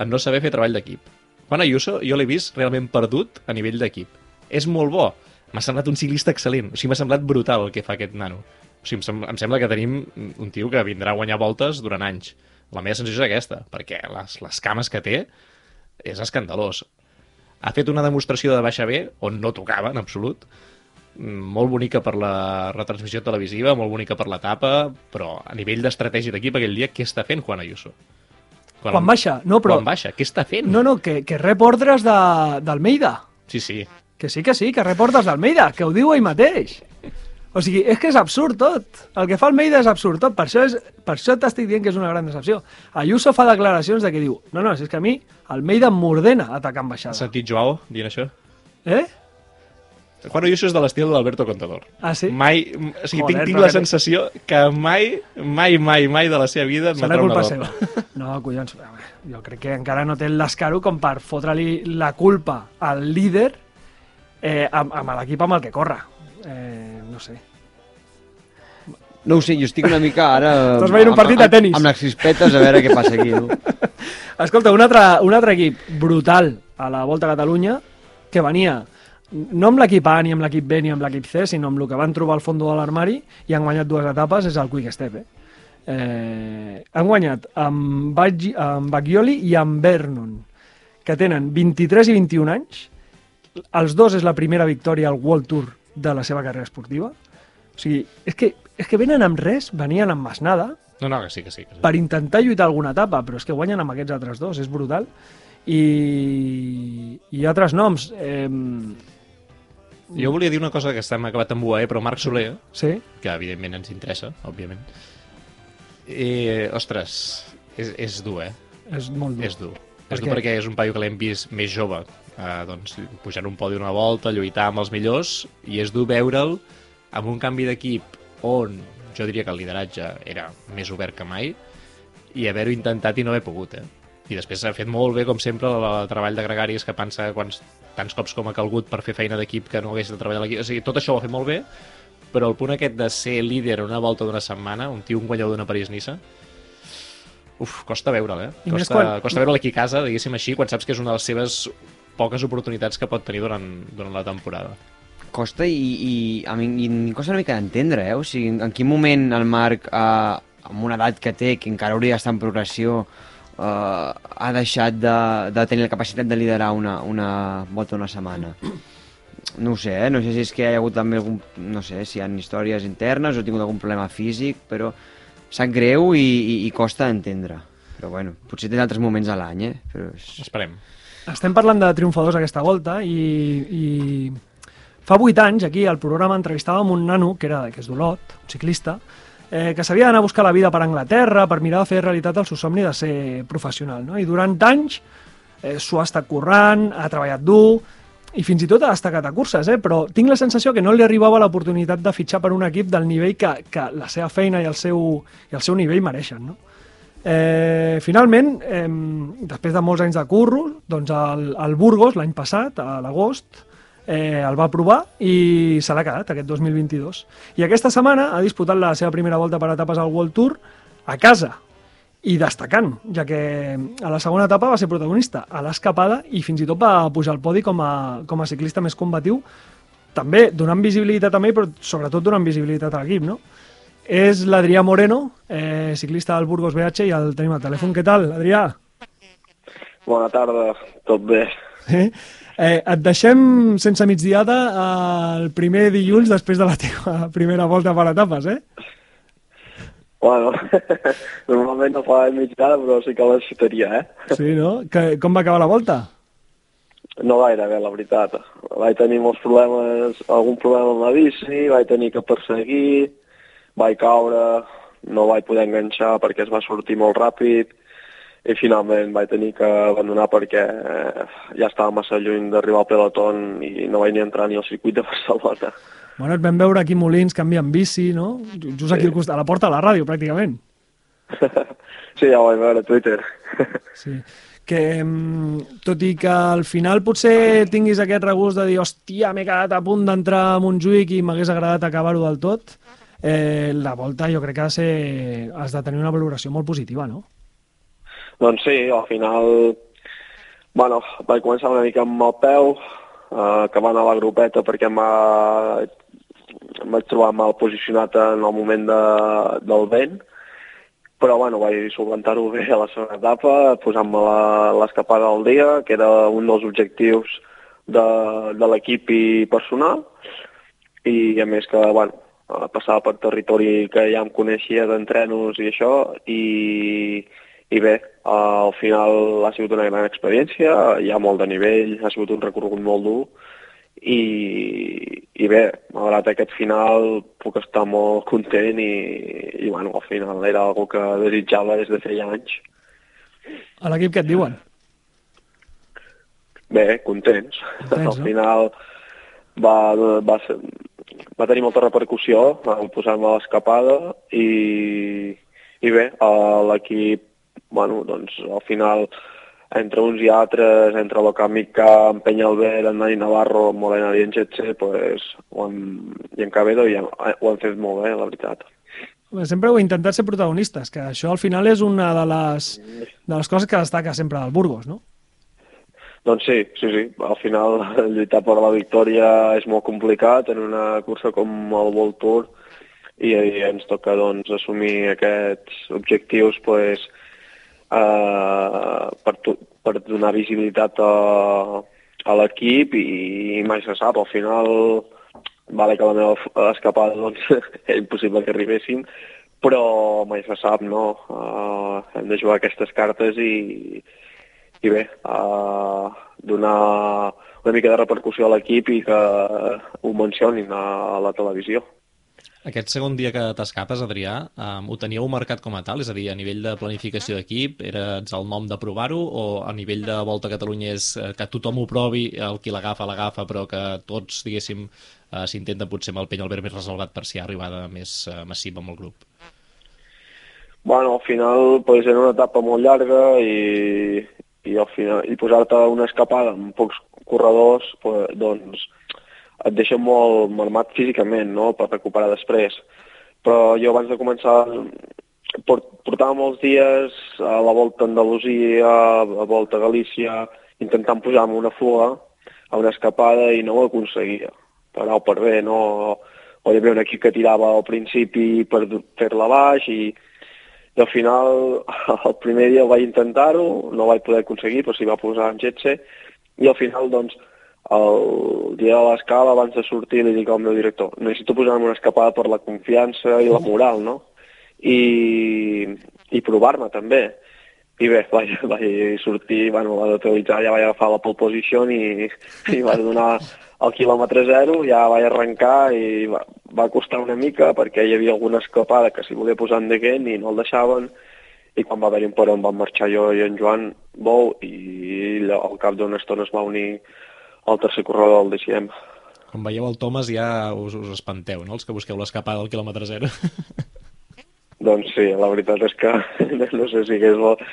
En no saber fer treball d'equip. Juan Ayuso jo l'he vist realment perdut a nivell d'equip. És molt bo. M'ha semblat un ciclista excel·lent. O sigui, m'ha semblat brutal el que fa aquest nano. O sigui, em sembla que tenim un tio que vindrà a guanyar voltes durant anys. La meva sensació és aquesta, perquè les, les cames que té és escandalós. Ha fet una demostració de baixa B on no tocava en absolut, molt bonica per la retransmissió televisiva, molt bonica per l'etapa, però a nivell d'estratègia d'equip aquell dia, què està fent Juan Ayuso?
Quan baixa, no, però-
Quan baixa, què està fent?
No, no, que, que rep ordres de- d'Almeida.
Sí, sí.
Que sí, que sí, que rep ordres d'Almeida, que ho diu ell mateix. O sigui, és que és absurd tot. El que fa Almeida és absurd tot. Per això, és, per això t'estic dient que és una gran decepció. Ayuso fa declaracions de que diu no, no, si és que a mi Almeida m'ordena atacar en
Has sentit Joao dient això?
Eh?
Juan Ayuso és de l'estil d'Alberto Contador.
Ah, sí?
Mai, o sigui,
Joder,
tinc, tinc la sensació que mai, mai, mai, mai de la seva vida
Serà
admetrà un
culpa
error.
seva. No, collons, jo crec que encara no té el descaro com per fotre-li la culpa al líder eh, amb, amb l'equip amb el que corre. Eh, no sé.
No ho sé, jo estic una mica ara... <laughs>
Estàs veient un
amb-
partit de
amb-
tenis.
Amb les crispetes, a veure què passa aquí, no? <laughs>
Escolta, un altre, un altre equip brutal a la Volta a Catalunya que venia no amb l'equip A, ni amb l'equip B, ni amb l'equip C, sinó amb el que van trobar al fons de l'armari i han guanyat dues etapes, és el Quick Step. Eh? Eh, han guanyat amb, Baggi, amb Baggioli i amb Vernon, que tenen 23 i 21 anys. Els dos és la primera victòria al World Tour de la seva carrera esportiva. O sigui, és que, és que venen amb res, venien amb masnada,
No, no, que sí, que sí. Que sí.
per intentar lluitar alguna etapa, però és que guanyen amb aquests altres dos, és brutal. I, i altres noms. Eh,
Jo volia dir una cosa que estem acabat amb UAE, però Marc Soler,
sí,
que evidentment ens interessa, òbviament. Eh, ostres, és, és dur, eh?
és molt dur.
És dur.
Per
És dur
què?
perquè és un paio que l'hem vist més jove, eh, doncs, pujant un podi una volta, lluitar amb els millors, i és dur veure'l amb un canvi d'equip on jo diria que el lideratge era més obert que mai, i haver-ho intentat i no haver pogut, eh? I després s'ha fet molt bé, com sempre, el, treball de gregaris que pensa quants, tants cops com ha calgut per fer feina d'equip que no hagués de treballar l'equip. O sigui, tot això ho ha fet molt bé, però el punt aquest de ser líder una volta d'una setmana, un tio, un guanyador d'una París-Niça, uf, costa veure'l, eh? Costa,
quan-
costa veure'l aquí a casa, diguéssim així, quan saps que és una de les seves poques oportunitats que pot tenir durant, durant la temporada.
Costa i, i a mi i em costa una mica d'entendre, eh? O sigui, en quin moment el Marc, eh, amb una edat que té, que encara hauria d'estar en progressió, eh, ha deixat de, de tenir la capacitat de liderar una, una volta una setmana. No sé, eh? No sé si és que hi ha hagut també algun... No sé, si hi ha històries internes o ha tingut algun problema físic, però sap greu i, i, i costa d'entendre. Però bueno, potser té altres moments a l'any, eh? Però és...
Esperem.
Estem parlant de triomfadors aquesta volta i, i fa vuit anys aquí al programa entrevistàvem un nano que era que és d'Olot, un ciclista, eh, que s'havia d'anar a buscar la vida per Anglaterra per mirar de fer realitat el seu somni de ser professional. No? I durant anys eh, s'ho ha estat currant, ha treballat dur i fins i tot ha destacat a curses, eh? però tinc la sensació que no li arribava l'oportunitat de fitxar per un equip del nivell que, que la seva feina i el seu, i el seu nivell mereixen. No? Eh, finalment, eh, després de molts anys de curro, doncs el, el Burgos l'any passat, a l'agost, eh, el va provar i se l'ha quedat aquest 2022. I aquesta setmana ha disputat la seva primera volta per etapes al World Tour a casa i destacant, ja que a la segona etapa va ser protagonista a l'escapada i fins i tot va pujar al podi com a, com a ciclista més combatiu també donant visibilitat a ell, però sobretot donant visibilitat a l'equip, no? És l'Adrià Moreno, eh, ciclista del Burgos BH, i el tenim al telèfon. Què tal, Adrià?
Bona tarda, tot bé.
Eh? Eh, et deixem sense migdiada eh, el primer dilluns després de la teva <laughs> primera volta per etapes, eh?
Bueno, <laughs> normalment no fa hora, però sí que la xutaria, eh?
Sí, no? Que, com va acabar la volta?
No gaire bé, la veritat. Vaig tenir molts problemes, algun problema amb la bici, vaig tenir que perseguir, vaig caure, no vaig poder enganxar perquè es va sortir molt ràpid i finalment vaig tenir que abandonar perquè eh, ja estava massa lluny d'arribar al peloton i no vaig ni entrar ni al circuit de <laughs> Barcelona.
Bueno, et vam veure aquí Molins canviant bici, no? Just aquí al costat, a la porta de la ràdio, pràcticament. <laughs>
Sí, ja ho vaig veure a Twitter. <laughs>
Sí. Que, mm, tot i que al final potser tinguis aquest regust de dir hòstia, m'he quedat a punt d'entrar a Montjuïc i m'hagués agradat acabar-ho del tot, eh, la volta jo crec que ha de ser, has de tenir una valoració molt positiva, no?
Doncs sí, al final, bueno, vaig començar una mica amb el peu, eh, que va anar a la grupeta perquè em, va, em vaig trobar mal posicionat en el moment de, del vent, però bueno, vaig solventar-ho bé a la segona etapa, posant-me l'escapada del dia, que era un dels objectius de, de l'equip i personal, i a més que, bueno, passava per territori que ja em coneixia d'entrenos i això, i, i bé, eh, al final ha sigut una gran experiència, hi ha molt de nivell, ha sigut un recorregut molt dur, i, i bé, malgrat aquest final puc estar molt content i, i bueno, al final era algo que desitjava des de feia anys.
A l'equip què et diuen?
Bé, contents.
Contents,
Al
no?
final va, va, ser, va tenir molta repercussió, vam posar-me a l'escapada i, i bé, l'equip, bueno, doncs al final entre uns i altres, entre el Camika, en Peñalver, en Dani Navarro, en Morena i en Getxe, pues, ho han, i en Cabedo i han, ho han fet molt bé, la veritat.
Sempre heu intentat ser protagonistes, que això al final és una de les, de les coses que destaca sempre del Burgos, no?
Doncs sí, sí, sí. Al final <laughs> lluitar per la victòria és molt complicat en una cursa com el World Tour i, i ens toca doncs, assumir aquests objectius pues, eh, per, tu, per donar visibilitat a, a l'equip i, i mai se sap. Al final, vale que la meva escapada doncs, <laughs> era impossible que arribéssim, però mai se sap, no? Uh, hem de jugar aquestes cartes i, i bé, uh, donar una mica de repercussió a l'equip i que ho mencionin a la televisió.
Aquest segon dia que t'escapes, Adrià, um, ho teníeu marcat com a tal? És a dir, a nivell de planificació d'equip, eres el nom de provar-ho o a nivell de Volta a Catalunya és eh, que tothom ho provi, el qui l'agafa, l'agafa, però que tots, diguéssim, eh, s'intenta potser amb el peny albert més reservat per si hi ha arribada més eh, massiva amb el grup?
Bueno, al final pues, era una etapa molt llarga i, i al final i posar-te una escapada amb pocs corredors doncs et deixa molt marmat físicament no? per recuperar després. Però jo abans de començar port, portava molts dies a la volta a Andalusia, a la volta a Galícia, intentant posar-me una fuga a una escapada i no ho aconseguia. Per A o per B, no? O hi havia un equip que tirava al principi per fer-la baix i, i al final, <laughs> el primer dia vaig intentar-ho, no vaig poder aconseguir, però s'hi va posar en Jetse, i al final, doncs, el dia de l'escala, abans de sortir, li dic al meu director, necessito posar-me una escapada per la confiança i la moral, no? I, i provar-me també. I bé, vaig, vaig sortir, bueno, va neutralitzar, ja vaig agafar la pole position i, i vaig <laughs> donar el quilòmetre zero, ja vaig arrencar i va, va costar una mica perquè hi havia alguna escapada que s'hi volia posar en Deguent i no el deixaven i quan va haver-hi un em van marxar jo i en Joan Bou i ell, al cap d'una estona es va unir al tercer corredor del DCM.
Quan veieu el Thomas ja us, us espanteu, no?, els que busqueu l'escapada al quilòmetre zero. <laughs>
Doncs sí, la veritat és que <laughs> no sé si hagués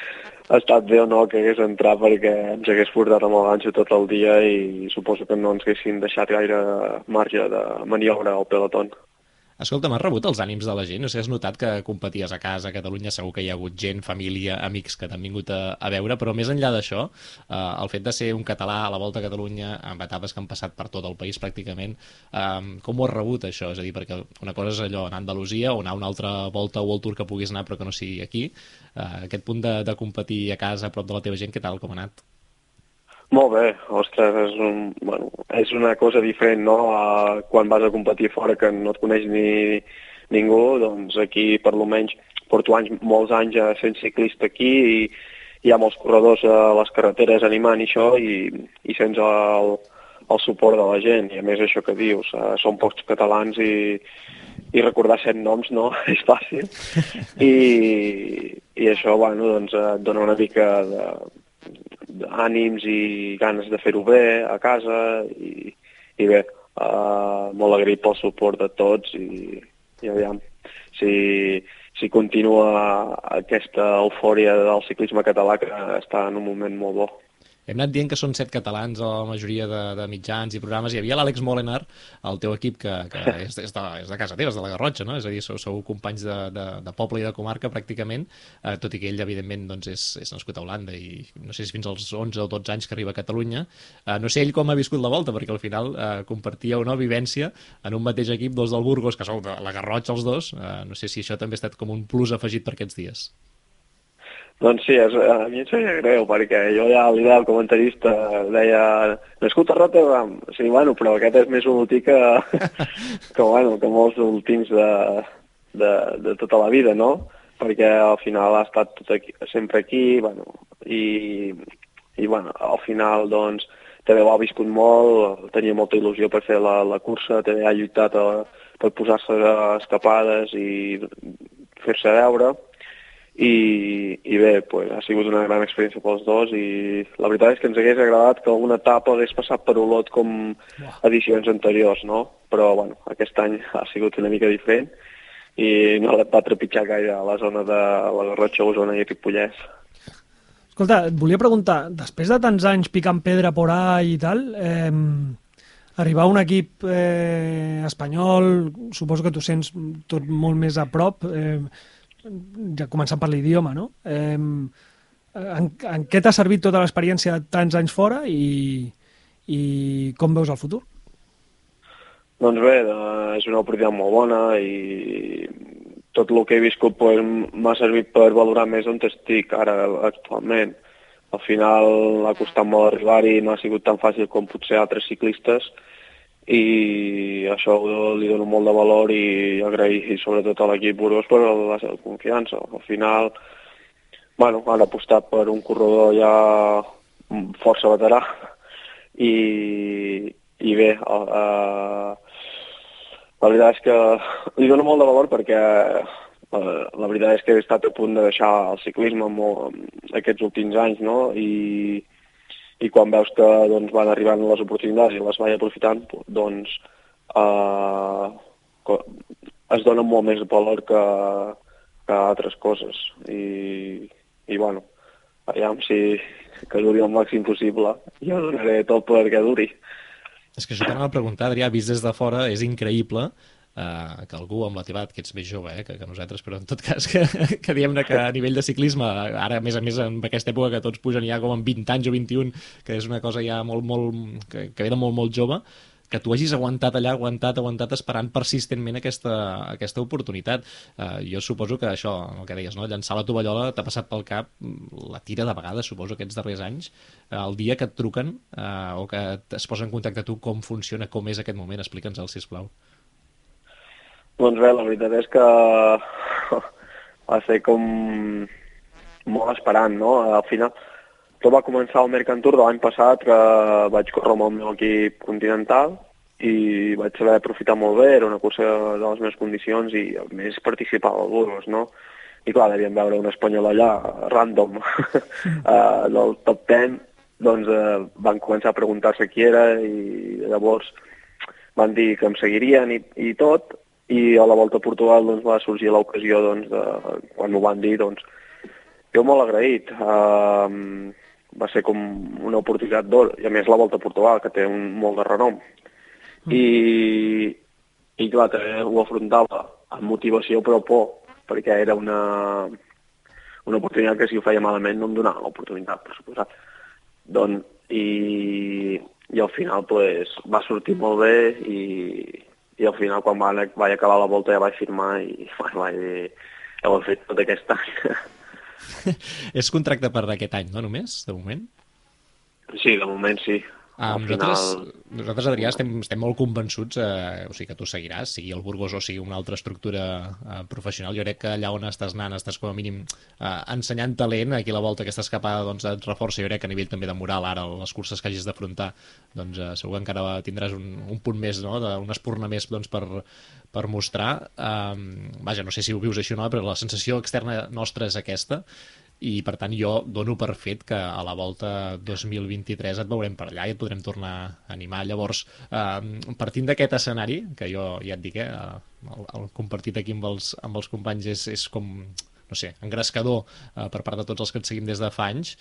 estat bé o no que hagués entrat perquè ens hagués portat amb el ganxo tot el dia i suposo que no ens haguessin deixat gaire marge de maniobra al peloton.
Escolta, m'has rebut els ànims de la gent? O sigui, has notat que competies a casa, a Catalunya, segur que hi ha hagut gent, família, amics que t'han vingut a, a veure, però més enllà d'això, eh, el fet de ser un català a la Volta a Catalunya, amb etapes que han passat per tot el país pràcticament, eh, com ho has rebut això? És a dir, perquè una cosa és allò, anar a Andalusia o anar a una altra volta o World Tour que puguis anar però que no sigui aquí, eh, aquest punt de, de competir a casa, a prop de la teva gent, què tal, com ha anat?
Molt bé, ostres, és, un, bueno, és una cosa diferent, no?, a quan vas a competir fora que no et coneix ni ningú, doncs aquí per lo menys porto anys, molts anys eh, sent ciclista aquí i hi ha molts corredors a les carreteres animant i això i, i sense el, el suport de la gent. I a més això que dius, eh, són pocs catalans i, i recordar set noms no <laughs> és fàcil. I, i això, bueno, doncs, et dona una mica de, d'ànims i ganes de fer-ho bé a casa i, i bé, uh, molt agraït pel suport de tots i, i aviam, si, si continua aquesta eufòria del ciclisme català que està en un moment molt bo.
Hem anat dient que són set catalans a la majoria de, de mitjans i programes. Hi havia l'Àlex Molenar, el teu equip, que, que <laughs> és, és, de, és de casa teva, és de la Garrotxa, no? És a dir, sou, sou companys de, de, de poble i de comarca, pràcticament, eh, tot i que ell, evidentment, doncs, és, és nascut a Holanda i no sé si fins als 11 o 12 anys que arriba a Catalunya. Eh, no sé ell com ha viscut la volta, perquè al final eh, compartíeu una vivència en un mateix equip, dos del Burgos, que sou de la Garrotxa els dos. Eh, no sé si això també ha estat com un plus afegit per aquests dies.
Doncs sí, és, a mi em sabia greu, perquè jo ja li deia al comentarista, deia, nascut a Rotterdam, sí, bueno, però aquest és més últim que, <laughs> que, bueno, que molts últims de, de, de tota la vida, no? Perquè al final ha estat tot aquí, sempre aquí, bueno, i, i bueno, al final, doncs, també ho ha viscut molt, tenia molta il·lusió per fer la, la cursa, també ha lluitat a, per posar-se escapades i fer-se veure, i, i bé, pues, ha sigut una gran experiència pels dos i la veritat és que ens hagués agradat que alguna etapa hagués passat per Olot com edicions anteriors, no? Però, bueno, aquest any ha sigut una mica diferent i no va trepitjar gaire a la zona de la Garrotxa, Osona i Ripollès.
Escolta, et volia preguntar, després de tants anys picant pedra por ahí i tal, eh, arribar a un equip eh, espanyol, suposo que tu sents tot molt més a prop, eh, ja començant per l'idioma, no? Eh, en, en què t'ha servit tota l'experiència de tants anys fora i, i com veus el futur?
Doncs bé, és una oportunitat molt bona i tot el que he viscut pues, m'ha servit per valorar més on estic ara actualment. Al final ha costat molt arribar-hi, no ha sigut tan fàcil com potser altres ciclistes i això li dono molt de valor i agrair sobretot a l'equip Burgos per la seva confiança. Al final, bueno, han apostat per un corredor ja força veterà i, i bé, uh, la veritat és que li dono molt de valor perquè uh, la veritat és que he estat a punt de deixar el ciclisme molt, aquests últims anys, no? I, i quan veus que doncs, van arribant les oportunitats i les vaig aprofitant, doncs eh, es dona molt més valor que, que altres coses. I, i bueno, aviam si que duri el màxim possible, jo donaré tot perquè duri.
És que això t'anava a preguntar, Adrià, vist des de fora, és increïble eh, que algú amb la teva edat, que ets més jove eh, que, que nosaltres, però en tot cas que, que diguem-ne que a nivell de ciclisme, ara a més a més en aquesta època que tots pugen ja com amb 20 anys o 21, que és una cosa ja molt, molt, que, que ve de molt, molt jove, que tu hagis aguantat allà, aguantat, aguantat, esperant persistentment aquesta, aquesta oportunitat. Uh, jo suposo que això, el que deies, no? llançar la tovallola t'ha passat pel cap la tira de vegades, suposo, aquests darrers anys. Uh, el dia que et truquen uh, o que es posa en contacte tu, com funciona, com és aquest moment? Explica'ns-el, sisplau.
Doncs bé, la veritat és que <laughs> va ser com molt esperant, no? Al final, tot va començar al Mercantour de l'any passat, que vaig córrer amb el meu equip continental i vaig saber aprofitar molt bé, era una cursa de les meves condicions i a més participava al Burgos, no? I clar, devíem veure un espanyol allà, random, <laughs> uh, del top 10, doncs uh, van començar a preguntar-se qui era i llavors van dir que em seguirien i, i tot, i a la volta a Portugal doncs, va sorgir l'ocasió doncs, de, quan m'ho van dir doncs, jo molt agraït uh, va ser com una oportunitat d'or i a més la volta a Portugal que té un molt de renom mm. i, i clar, també ho afrontava amb motivació però por perquè era una, una oportunitat que si ho feia malament no em donava l'oportunitat, per suposat. Doncs, i, i al final pues, va sortir molt bé i, i al final quan vaig, vaig acabar la volta ja vaig firmar i bueno, vaig dir, ja ho he fet tot aquest any. <laughs>
és contracte per aquest any, no només, de moment?
Sí, de moment sí.
Um,
Al final-
nosaltres, Adrià, estem, estem molt convençuts eh, o sigui, que tu seguiràs, sigui el Burgos o sigui una altra estructura eh, professional. Jo crec que allà on estàs anant estàs com a mínim eh, ensenyant talent. Aquí la volta aquesta escapada doncs, et reforça, jo crec que a nivell també de moral, ara les curses que hagis d'afrontar, doncs eh, segur que encara tindràs un, un punt més, no? de, espurna més doncs, per, per mostrar. Um, vaja, no sé si ho vius així o no, però la sensació externa nostra és aquesta i per tant jo dono per fet que a la volta 2023 et veurem per allà i et podrem tornar a animar. Llavors eh, partint d'aquest escenari que jo ja et dic, eh, el, el compartit aquí amb els, amb els companys és, és com no sé, engrescador eh, per part de tots els que et seguim des de fa anys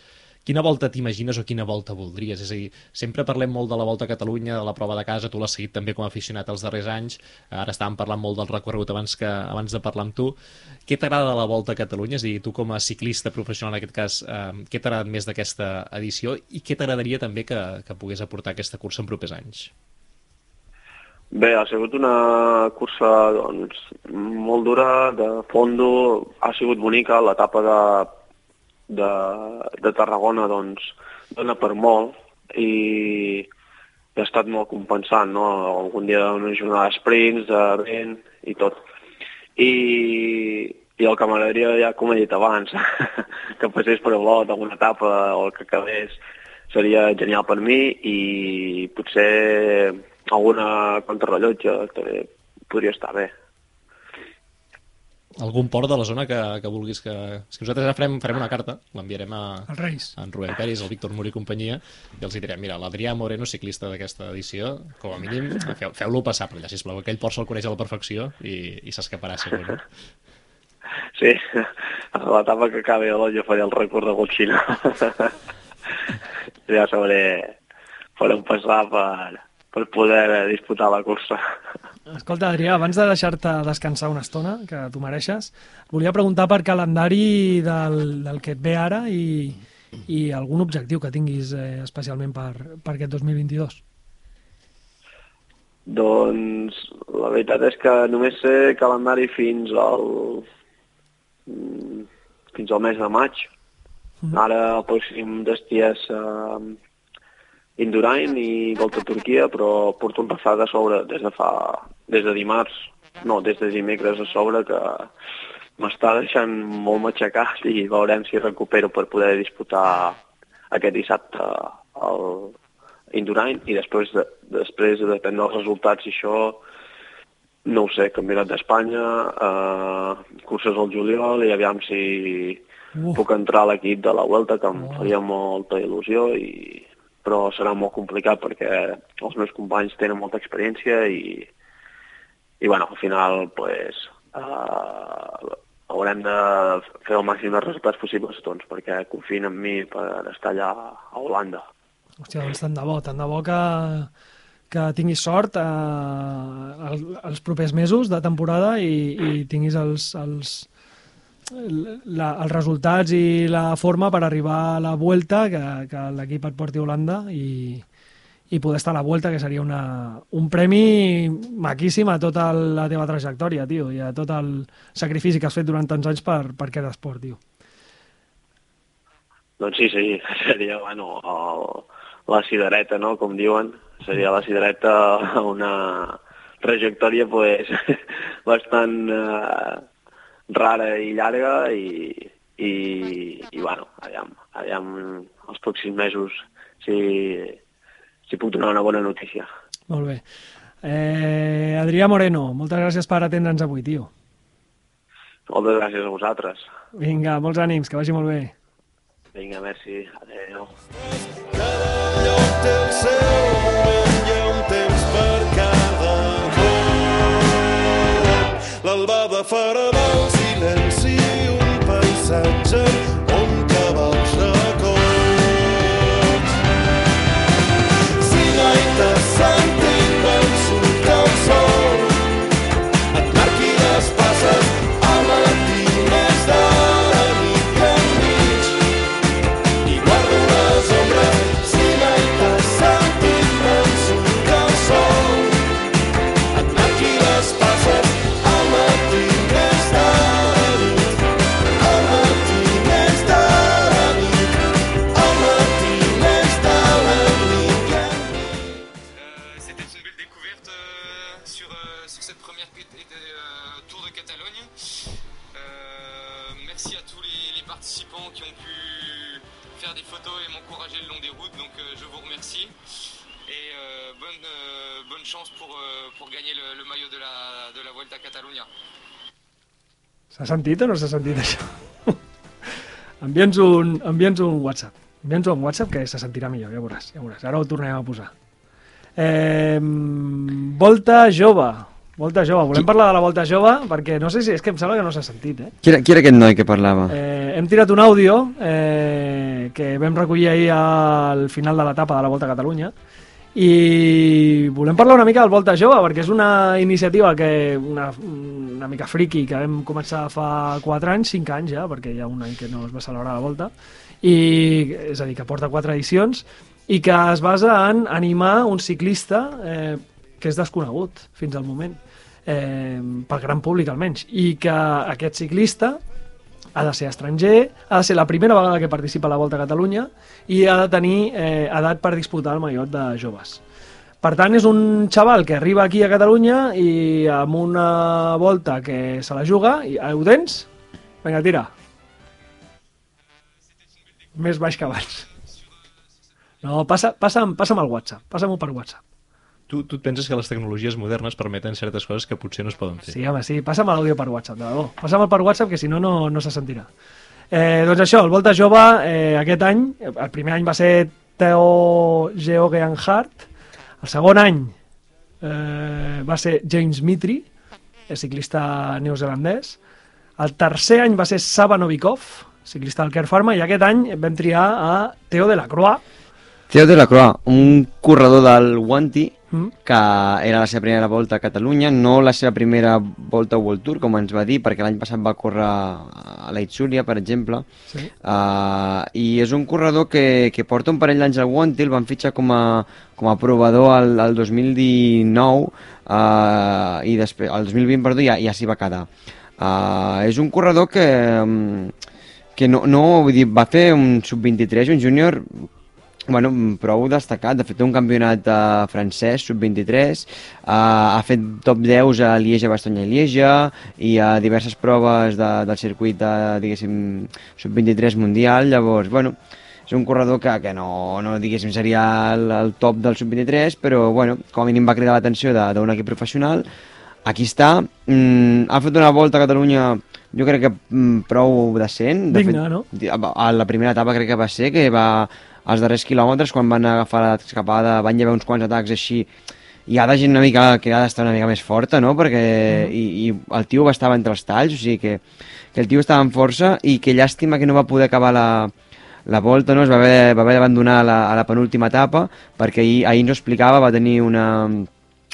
Quina volta t'imagines o quina volta voldries? És a dir, sempre parlem molt de la Volta a Catalunya, de la prova de casa, tu l'has seguit també com a aficionat els darrers anys, ara estàvem parlant molt del recorregut abans, que, abans de parlar amb tu. Què t'agrada de la Volta a Catalunya? És a dir, tu com a ciclista professional en aquest cas, eh, què t'ha agradat més d'aquesta edició i què t'agradaria també que, que pogués aportar aquesta cursa en propers anys?
Bé, ha sigut una cursa doncs, molt dura, de fondo, ha sigut bonica, l'etapa de, de, de Tarragona doncs, dona per molt i, ha estat molt compensant, no? Algun dia una jornada de sprints, de vent i tot. I, i el que m'agradaria, ja com he dit abans, <laughs> que passés per Olot alguna etapa o el que acabés, seria genial per mi i potser alguna contrarrellotge també podria estar bé.
Algun port de la zona que, que vulguis que... És que nosaltres ara farem, farem una carta, l'enviarem a,
Els Reis.
a en Rubén Peris, el Víctor Muri i companyia, i els direm, mira, l'Adrià Moreno, ciclista d'aquesta edició, com a mínim, feu- feu-lo passar per allà, sisplau. Aquell port se'l coneix a la perfecció i, i s'escaparà, segur, no?
Sí, a l'etapa que acabi a jo faré el recorregut xina. ja sabré per on passar per, per poder disputar la cursa.
Escolta, Adrià, abans de deixar-te descansar una estona, que tu mereixes, volia preguntar per calendari del, del que et ve ara i, i algun objectiu que tinguis eh, especialment per, per aquest 2022.
Doncs la veritat és que només sé calendari fins al mm, fins al mes de maig. Ara el pròxim destí és uh, Indurain i Volta a Turquia, però porto un refat a sobre des de fa des de dimarts, no, des de dimecres a sobre que m'està deixant molt matxacat i veurem si recupero per poder disputar aquest dissabte el Indurain i després, de, després depèn dels resultats i això no ho sé, Campionat d'Espanya, eh, curses al juliol i aviam si
Uh.
puc entrar a l'equip de la Vuelta, que em faria molta il·lusió, i, però serà molt complicat perquè els meus companys tenen molta experiència i, i bueno, al final pues, eh, haurem de fer el màxim de resultats possibles doncs, perquè confien en mi per estar allà a Holanda.
Hòstia, doncs tant de bo, tant de bo que, que tinguis sort eh, el, els propers mesos de temporada i, i tinguis els, els, la, els resultats i la forma per arribar a la Vuelta, que, que l'equip et porti a Holanda i, i poder estar a la Vuelta, que seria una, un premi maquíssim a tota la teva trajectòria, tio, i a tot el sacrifici que has fet durant tants anys per, per aquest esport, tio.
Doncs sí, sí, <laughs> seria, bueno, el, la cigareta, no?, com diuen. Seria la cigareta <laughs> una trajectòria, pues, <laughs> bastant eh, rara i llarga i, i, i bueno, aviam, aviam els pròxims mesos si, si puc donar una bona notícia.
Molt bé. Eh, Adrià Moreno, moltes gràcies per atendre'ns avui, tio.
Moltes gràcies a vosaltres.
Vinga, molts ànims, que vagi molt bé.
Vinga, merci. Adéu.
Cada lloc té el seu moment, hi ha un temps per cada. L'albada farà del silenci un paisatge
cette première euh, Tour de Catalogne. Euh, merci à tous les, les participants qui ont pu faire des photos et m'encourager le long des routes, donc euh, je vous remercie. Et bonne, bonne chance pour, pour gagner le, le maillot de la, de la Vuelta Catalunya.
S'ha sentit o no s'ha sentit això? <laughs> envia'ns, un, envia'ns un WhatsApp. Envia'ns un WhatsApp que se sentirà millor, ja veuràs, ja veuràs. Ara ho tornarem a posar. Eh, volta jove. Volta jove. Volem parlar de la Volta jove perquè no sé si... És que em sembla que no s'ha sentit, eh?
Qui era, qui era aquest noi que parlava?
Eh, hem tirat un àudio eh, que vam recollir ahir al final de l'etapa de la Volta a Catalunya i volem parlar una mica del Volta Jove perquè és una iniciativa que una, una mica friki que vam començar fa 4 anys, 5 anys ja perquè hi ha un any que no es va celebrar la Volta i és a dir, que porta 4 edicions i que es basa en animar un ciclista eh, que és desconegut fins al moment eh, pel gran públic almenys i que aquest ciclista ha de ser estranger, ha de ser la primera vegada que participa a la Volta a Catalunya i ha de tenir eh, edat per disputar el mallot de joves. Per tant, és un xaval que arriba aquí a Catalunya i amb una volta que se la juga, i ah, ho tens? Vinga, tira. Més baix que abans. No, passa, passa'm, passa'm el WhatsApp, passa'm-ho per WhatsApp.
Tu, tu et penses que les tecnologies modernes permeten certes coses que potser no es poden fer.
Sí, home, sí, passa'm l'àudio per WhatsApp, de debò. Passa'm per WhatsApp, que si no, no, no se sentirà. Eh, doncs això, el Volta Jove, eh, aquest any, el primer any va ser Theo Geoghegan-Hart, el segon any eh, va ser James Mitri, el ciclista neozelandès, el tercer any va ser Saba Novikov, ciclista del Care Pharma, i aquest any vam triar a Theo de la Croix,
Theo de la Croix, un corredor del Wanty
Mm.
que era la seva primera volta a Catalunya, no la seva primera volta a World Tour, com ens va dir, perquè l'any passat va córrer a la Itzulia, per exemple.
Sí.
Uh, I és un corredor que, que porta un parell d'anys al Wanty, el van fitxar com a, com a provador al, al 2019 uh, i després, al 2020, perdó, ja, ja s'hi va quedar. Uh, és un corredor que, mm, que no, no, vull dir, va fer un sub-23, un júnior bueno, prou destacat, de fet té un campionat uh, francès, sub-23, uh, ha fet top 10 a Lieja, Bastogne i Lieja, i a diverses proves de, del circuit de, diguéssim, sub-23 mundial, llavors, bueno, és un corredor que, que no, no diguéssim, seria el, el top del sub-23, però, bueno, com a mínim va cridar l'atenció d'un equip professional, aquí està, mm, ha fet una volta a Catalunya jo crec que mm, prou decent. De
Digna,
fet,
no?
A la primera etapa crec que va ser, que va als darrers quilòmetres, quan van agafar l'escapada, van llevar uns quants atacs així, hi ha de gent una mica que ha d'estar una mica més forta, no? Perquè i, i el tio estava entre els talls, o sigui que, que el tio estava amb força i que llàstima que no va poder acabar la, la volta, no? es va haver, va haver d'abandonar a la, a la penúltima etapa perquè ahir, ahir ens ho explicava, va tenir una,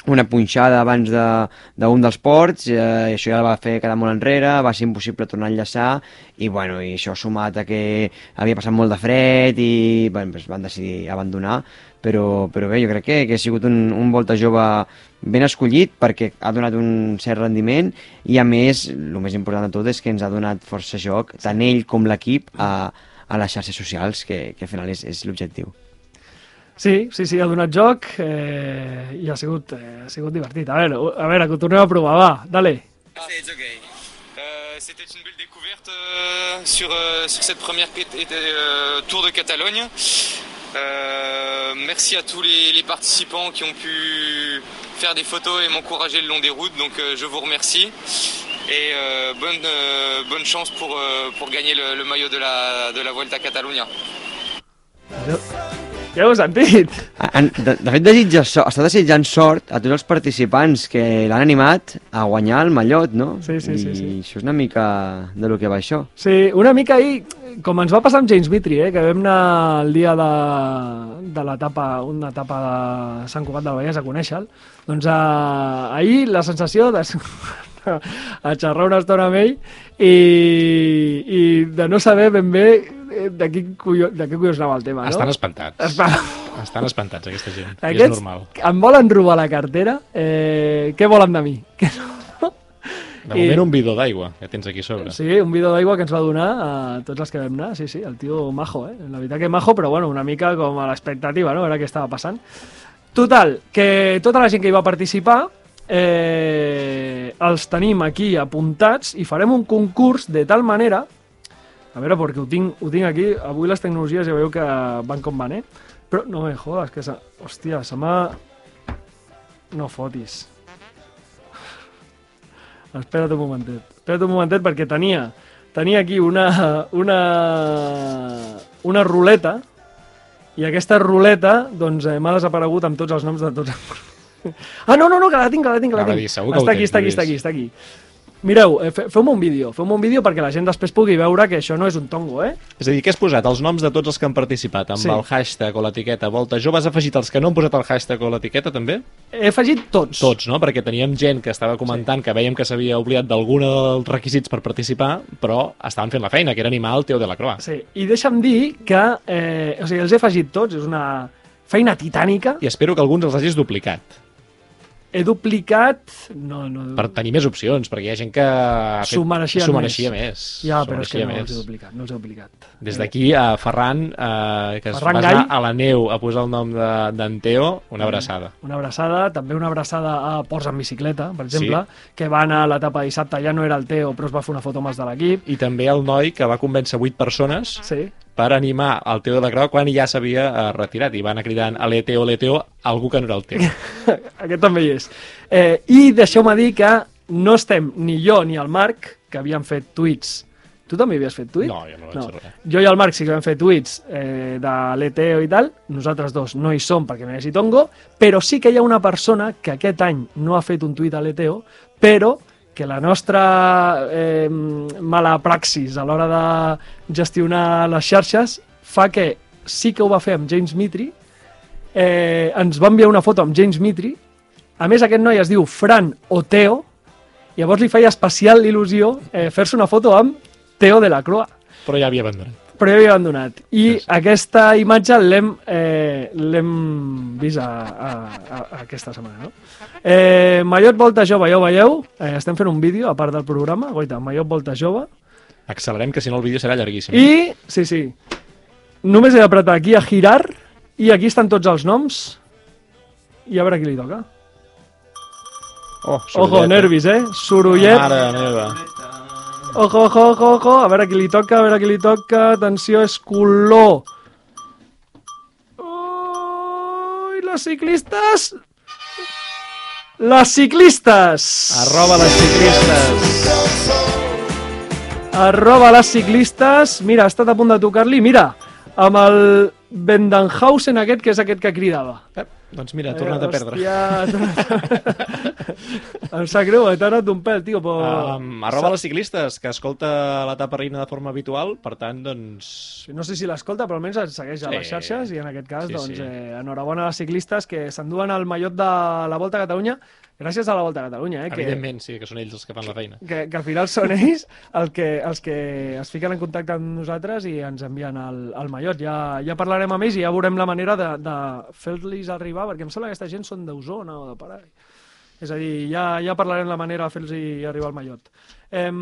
una punxada abans de- d'un dels ports, eh, això ja la va fer quedar molt enrere, va ser impossible tornar a enllaçar, i, bueno, i això sumat a que havia passat molt de fred i bueno, doncs van decidir abandonar, però, però bé, jo crec que, que ha sigut un, un volta jove ben escollit perquè ha donat un cert rendiment i a més, el més important de tot és que ens ha donat força joc, tant ell com l'equip, a, a les xarxes socials, que, que al final és, és l'objectiu.
Sí, sí, sí, ha donat joc eh, i ha sigut, eh, ha sigut divertit. A veure, a veure, que ho tornem a provar, va, dale.
Euh, C'était une belle découverte euh, sur, euh, sur cette première euh, Tour de Catalogne. Euh, merci à tous les, les participants qui ont pu faire des photos et m'encourager le long des routes, donc euh, je vous remercie. Et euh, bonne, euh, bonne chance pour, euh, pour gagner le, le maillot de la, de la Vuelta a Catalunya.
Ja ho heu sentit?
En, de, de fet, desitja, so, està desitjant sort a tots els participants que l'han animat a guanyar el mallot, no?
Sí, sí, sí,
I
sí.
això és una mica de lo que va això.
Sí, una mica ahir, com ens va passar amb James Mitri, eh, que vam anar el dia de, de l'etapa, una etapa de Sant Cugat del Vallès a conèixer-lo, doncs eh, ahir la sensació de <laughs> a xerrar una estona amb ell i, i de no saber ben bé eh, de quin collons, de quin collons anava el tema, no?
Estan espantats.
Està...
Estan espantats, aquesta gent. I és
Aquests
normal.
em volen robar la cartera, eh, què volen de mi? <laughs> Que no?
De
I-
moment un bidó d'aigua que tens aquí sobre.
Sí, un bidó d'aigua que ens va donar a tots els que vam anar. Sí, sí, el tio majo, eh? La veritat que majo, però bueno, una mica com a l'expectativa, no? A veure què estava passant. Total, que tota la gent que hi va participar eh, els tenim aquí apuntats i farem un concurs de tal manera a veure, perquè ho tinc, ho tinc aquí avui les tecnologies ja veieu que van com van, eh? però no me jodes, que se... hòstia, se m'ha... no fotis espera't un momentet espera't un momentet perquè tenia tenia aquí una una una ruleta i aquesta ruleta doncs eh, m'ha desaparegut amb tots els noms de tots <laughs> Ah, no, no, no, que la tinc, que la tinc, que la tinc.
segur
està aquí, està aquí, està aquí, està aquí. Mireu, eh, fe- feu-me un vídeo, feu-me un vídeo perquè la gent després pugui veure que això no és un tongo, eh?
És a dir, que has posat els noms de tots els que han participat amb
Sí.
el hashtag o l'etiqueta Volta Jove. Has afegit els que no han posat el hashtag o l'etiqueta, també?
He afegit tots.
Tots, no? Perquè teníem gent que estava comentant que veiem que s'havia oblidat d'algun dels requisits per participar, però estaven fent la feina, que era animar el Teo de la Croa.
Sí, i deixa'm dir que, eh, o sigui, els he afegit tots, és una feina titànica.
I espero que alguns els hagis duplicat,
He duplicat... No, no...
per tenir més opcions, perquè hi ha gent que
S'ho mereixien
s'ho
més.
mereixia més.
Ja, però és que
mereixia
no
més.
els he duplicat, no els he duplicat.
Des d'aquí a Ferran, eh, que es
Ferran
va anar
Gall.
a la neu a posar el nom de- d'en Teo, una abraçada.
Una abraçada, també una abraçada a Ports en bicicleta, per exemple, que va anar a l'etapa de dissabte, ja no era el Teo, però es va fer una foto amb els de l'equip.
I també el noi que va convèncer vuit persones
Sí,
per animar el Teo de la Croa quan ja s'havia eh, retirat i va anar cridant ale Teo, ale Teo, algú que no era el Teo. <laughs>
aquest també hi és. Eh, I deixeu-me dir que no estem ni jo ni el Marc, que havíem fet tuits. Tu també havies fet tuit?
No, jo no vaig fer res.
Jo i el Marc sí que vam fer tuits eh, de l'ETEO i tal, nosaltres dos no hi som perquè no hi hagi tongo, però sí que hi ha una persona que aquest any no ha fet un tuit a l'ETEO, però que la nostra eh, mala praxis a l'hora de gestionar les xarxes fa que sí que ho va fer amb James Mitri, eh, ens va enviar una foto amb James Mitri, a més aquest noi es diu Fran o Teo, llavors li feia especial il·lusió eh, fer-se una foto amb Teo de la Croa.
Però ja havia abandonat.
Però ja havia abandonat. I
sí.
aquesta imatge l'hem eh, vist a, a, a, aquesta setmana, no? Eh, Mallot Volta Jove, ja ho veieu, eh, estem fent un vídeo a part del programa, goita, Mallot Volta Jove,
Accelerem, que si no el vídeo serà llarguíssim.
i, sí, sí, només he d'apretar aquí a girar, i aquí estan tots els noms, i a veure qui li toca.
Oh,
Ojo,
sorollet, eh?
nervis, eh? Sorollet.
Mare meva.
Ojo, ojo, ojo, ojo, a veure qui li toca, a veure qui li toca, atenció, és color. Ui, les ciclistes... Les ciclistes!
Arroba les ciclistes.
Arroba les ciclistes. Mira, ha estat a punt de tocar-li, mira, amb el Bendenhausen aquest, que és aquest que cridava.
Eh, doncs mira, ha tornat a perdre.
Hòstia, em sap greu, he anat d'un pèl, tio, però...
Um, arroba les ciclistes, que escolta l'etapa reina de forma habitual, per tant, doncs...
No sé si l'escolta, però almenys ens segueix a
Sí.
les xarxes i en aquest cas,
Sí,
doncs,
sí.
Eh, enhorabona als ciclistes que s'enduen el mallot de la Volta a Catalunya gràcies a la Volta a Catalunya, eh, que,
Evidentment, sí, que són ells els que fan la feina.
que, que al final són ells el que, els que es fiquen en contacte amb nosaltres i ens envien el, el mallot. Ja, ja parlarem amb ells i ja veurem la manera de, de fer-los arribar, perquè em sembla que aquesta gent són d'Osona o de Parà. És a dir, ja, ja parlarem la manera de fer-los arribar el mallot. Em...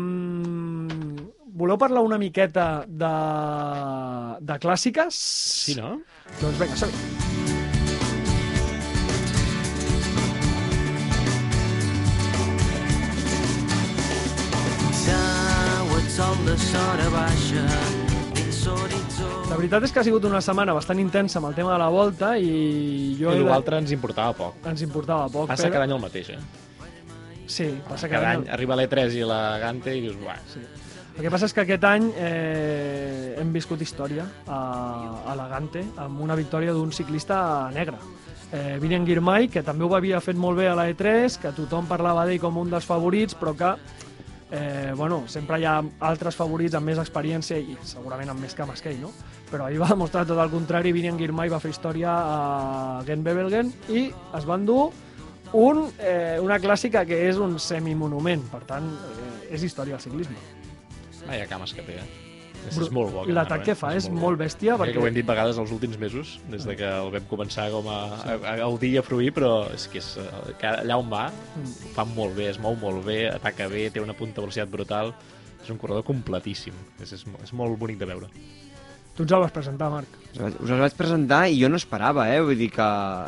Voleu parlar una miqueta de, de clàssiques?
Sí, no?
Doncs vinga, som-hi.
De sora baixa dins l'horitzó.
La veritat és que ha sigut una setmana bastant intensa amb el tema de la volta i jo...
I l'altre ens importava poc.
Ens importava poc,
Passa
però...
cada any el mateix, eh?
Sí, passa cada,
Cada any arriba l'E3 i la Gante i dius, buah,
Sí. El que passa és que aquest any eh, hem viscut història a, a la Gante amb una victòria d'un ciclista negre. Eh, Vinian Girmay, que també ho havia fet molt bé a la E3, que tothom parlava d'ell com un dels favorits, però que eh, bueno, sempre hi ha altres favorits amb més experiència i segurament amb més cames que ell, no? Però ahir va demostrar tot el contrari, Vinian Girmay va fer història a Gent-Wevelgem i es va endur un, eh, una clàssica que és un semimonument, per tant, eh, és història del ciclisme.
vaya cames que té, eh? És,
Bru-
és molt bo.
L'atac que fa és molt
bo.
bèstia,
Perquè... que ho hem dit vegades els últims mesos, des de que el vam començar com a, a, a gaudir i a fruir, però és que és, eh, que allà on va
Mm.
fa molt bé, es mou molt bé, ataca bé, té una punta de velocitat brutal, és un corredor completíssim, és, és, és molt bonic de veure.
Tu ens el vas presentar, Marc.
Us el vaig- presentar i jo no esperava, eh? Vull dir que,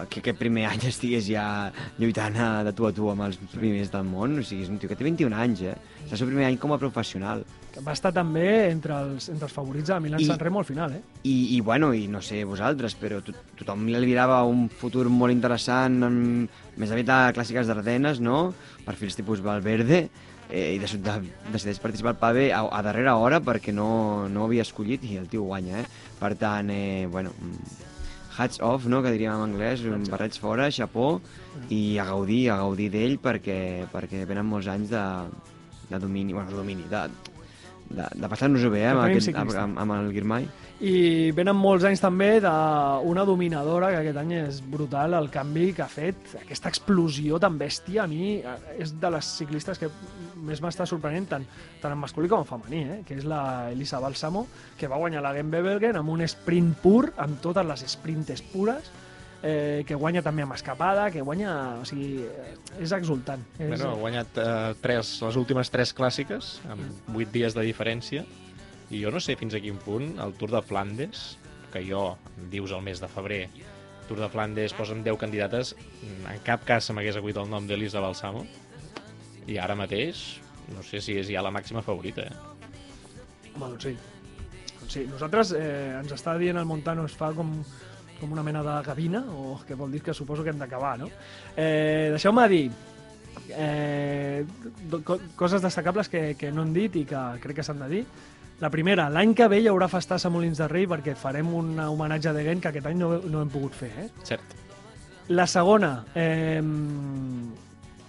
que aquest primer any <laughs> estigués ja lluitant a, de tu a tu amb els primers del món. O sigui, és un tio que té 21 anys, eh? És el seu primer any com a professional.
Va estar també entre els, entre els favorits a Milan
I-
San Remo al final, eh?
I, i bueno, i no sé vosaltres, però to tothom li albirava un futur molt interessant, amb, més aviat a clàssiques d'Ardenes, no? Perfils tipus Valverde, eh, i de sobte decideix participar al PAVE a, a darrera hora perquè no, no ho havia escollit i el tio guanya, eh? Per tant, eh, bueno, mm, hats off, no?, que diríem en anglès, barrets fora, xapó, i a gaudir, a gaudir d'ell perquè, perquè venen molts anys de, de domini, bueno, de domini, de, de, de passar-nos-ho bé, eh, amb, aquest,
ciclista.
amb, amb el Guirmai.
I venen molts anys també d'una dominadora que aquest any és brutal, el canvi que ha fet, aquesta explosió tan bèstia, a mi eh, és de les ciclistes que més m'està sorprenent, tant, tant en masculí com en femení, eh? que és la Elisa Balsamo, que va guanyar la Genbebelgen amb un sprint pur, amb totes les sprintes pures, eh, que guanya també amb escapada, que guanya... O sigui, eh, és exultant. És,
Bueno, ha guanyat eh, tres, les últimes tres clàssiques, amb vuit dies de diferència, i jo no sé fins a quin punt el Tour de Flandes, que jo, em dius el mes de febrer, Tour de Flandes, posa'm 10 candidates, en cap cas se m'hagués acudit el nom d'Elisa Balsamo, i ara mateix, no sé si és ja la màxima favorita, eh?
Home, doncs sí. Doncs sí. Nosaltres, eh, ens està dient el Montano, es fa com, com una mena de gavina, o que vol dir que suposo que hem d'acabar, no? Eh, Deixeu-me dir eh, co- coses destacables que, que no hem dit i que crec que s'han de dir. La primera, l'any que ve hi haurà festassa a Molins de Rei perquè farem un homenatge de Gent que aquest any no, no hem pogut fer, eh?
Cert.
La segona, eh,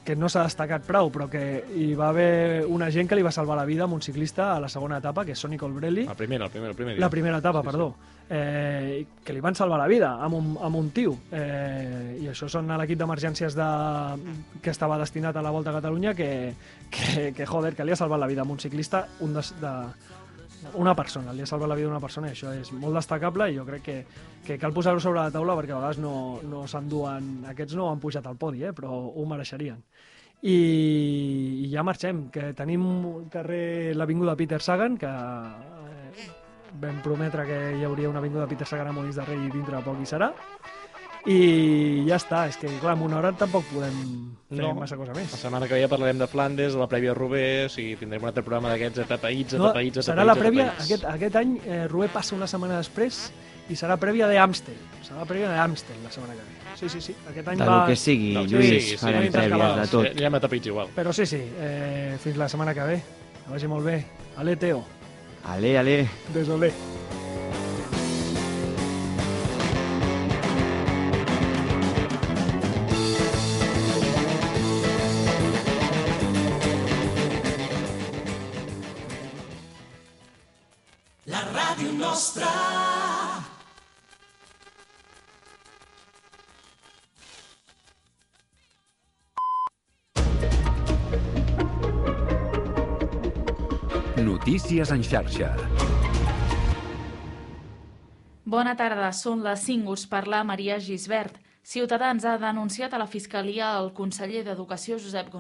que no s'ha destacat prou, però que hi va haver una gent que li va salvar la vida amb un ciclista a la segona etapa, que és Sonny Colbrelli.
La primera, el primer, el primer dia.
La primera etapa,
Sí, sí.
perdó. Eh, que li van salvar la vida amb un, amb un tio. Eh, I això són a l'equip d'emergències de, que estava destinat a la Volta a Catalunya que, que, que, joder, que li ha salvat la vida amb un ciclista, un de, de, una persona, li ha salvat la vida a una persona i això és molt destacable i jo crec que, que cal posar-ho sobre la taula perquè a vegades no, no s'enduen, aquests no han pujat al podi, eh, però ho mereixerien. I, i ja marxem, que tenim al carrer l'Avinguda Peter Sagan, que eh, vam prometre que hi hauria una avinguda Peter Sagan a Molins de Rei i dintre poc hi serà. I ja està, és que clar, en una hora tampoc podem fer
No.
massa cosa més.
La setmana que ve ja parlarem de Flandes, de la prèvia a Rubé, o sigui, tindrem un altre programa d'aquests atapeïts,
No,
atapeïts, atapeïts,
serà la prèvia,
atapeïts.
aquest, aquest any eh, Rubé passa una setmana després i serà prèvia d'Amstel. Serà la prèvia d'Amstel la setmana que ve. Sí, sí, sí. Aquest any
De
va...
lo que sigui,
que
Lluís,
sigui, sí,
farem
sí,
prèvies de tot.
Anirem a tapits igual.
Però sí, sí, eh, fins la setmana que ve. Que vagi molt bé. Ale, Teo.
Ale, ale.
Désolé.
La
Notícies en xarxa.
Bona tarda, són les 5, us parla Maria Gisbert. Ciutadans ha denunciat a la Fiscalia el conseller d'Educació Josep González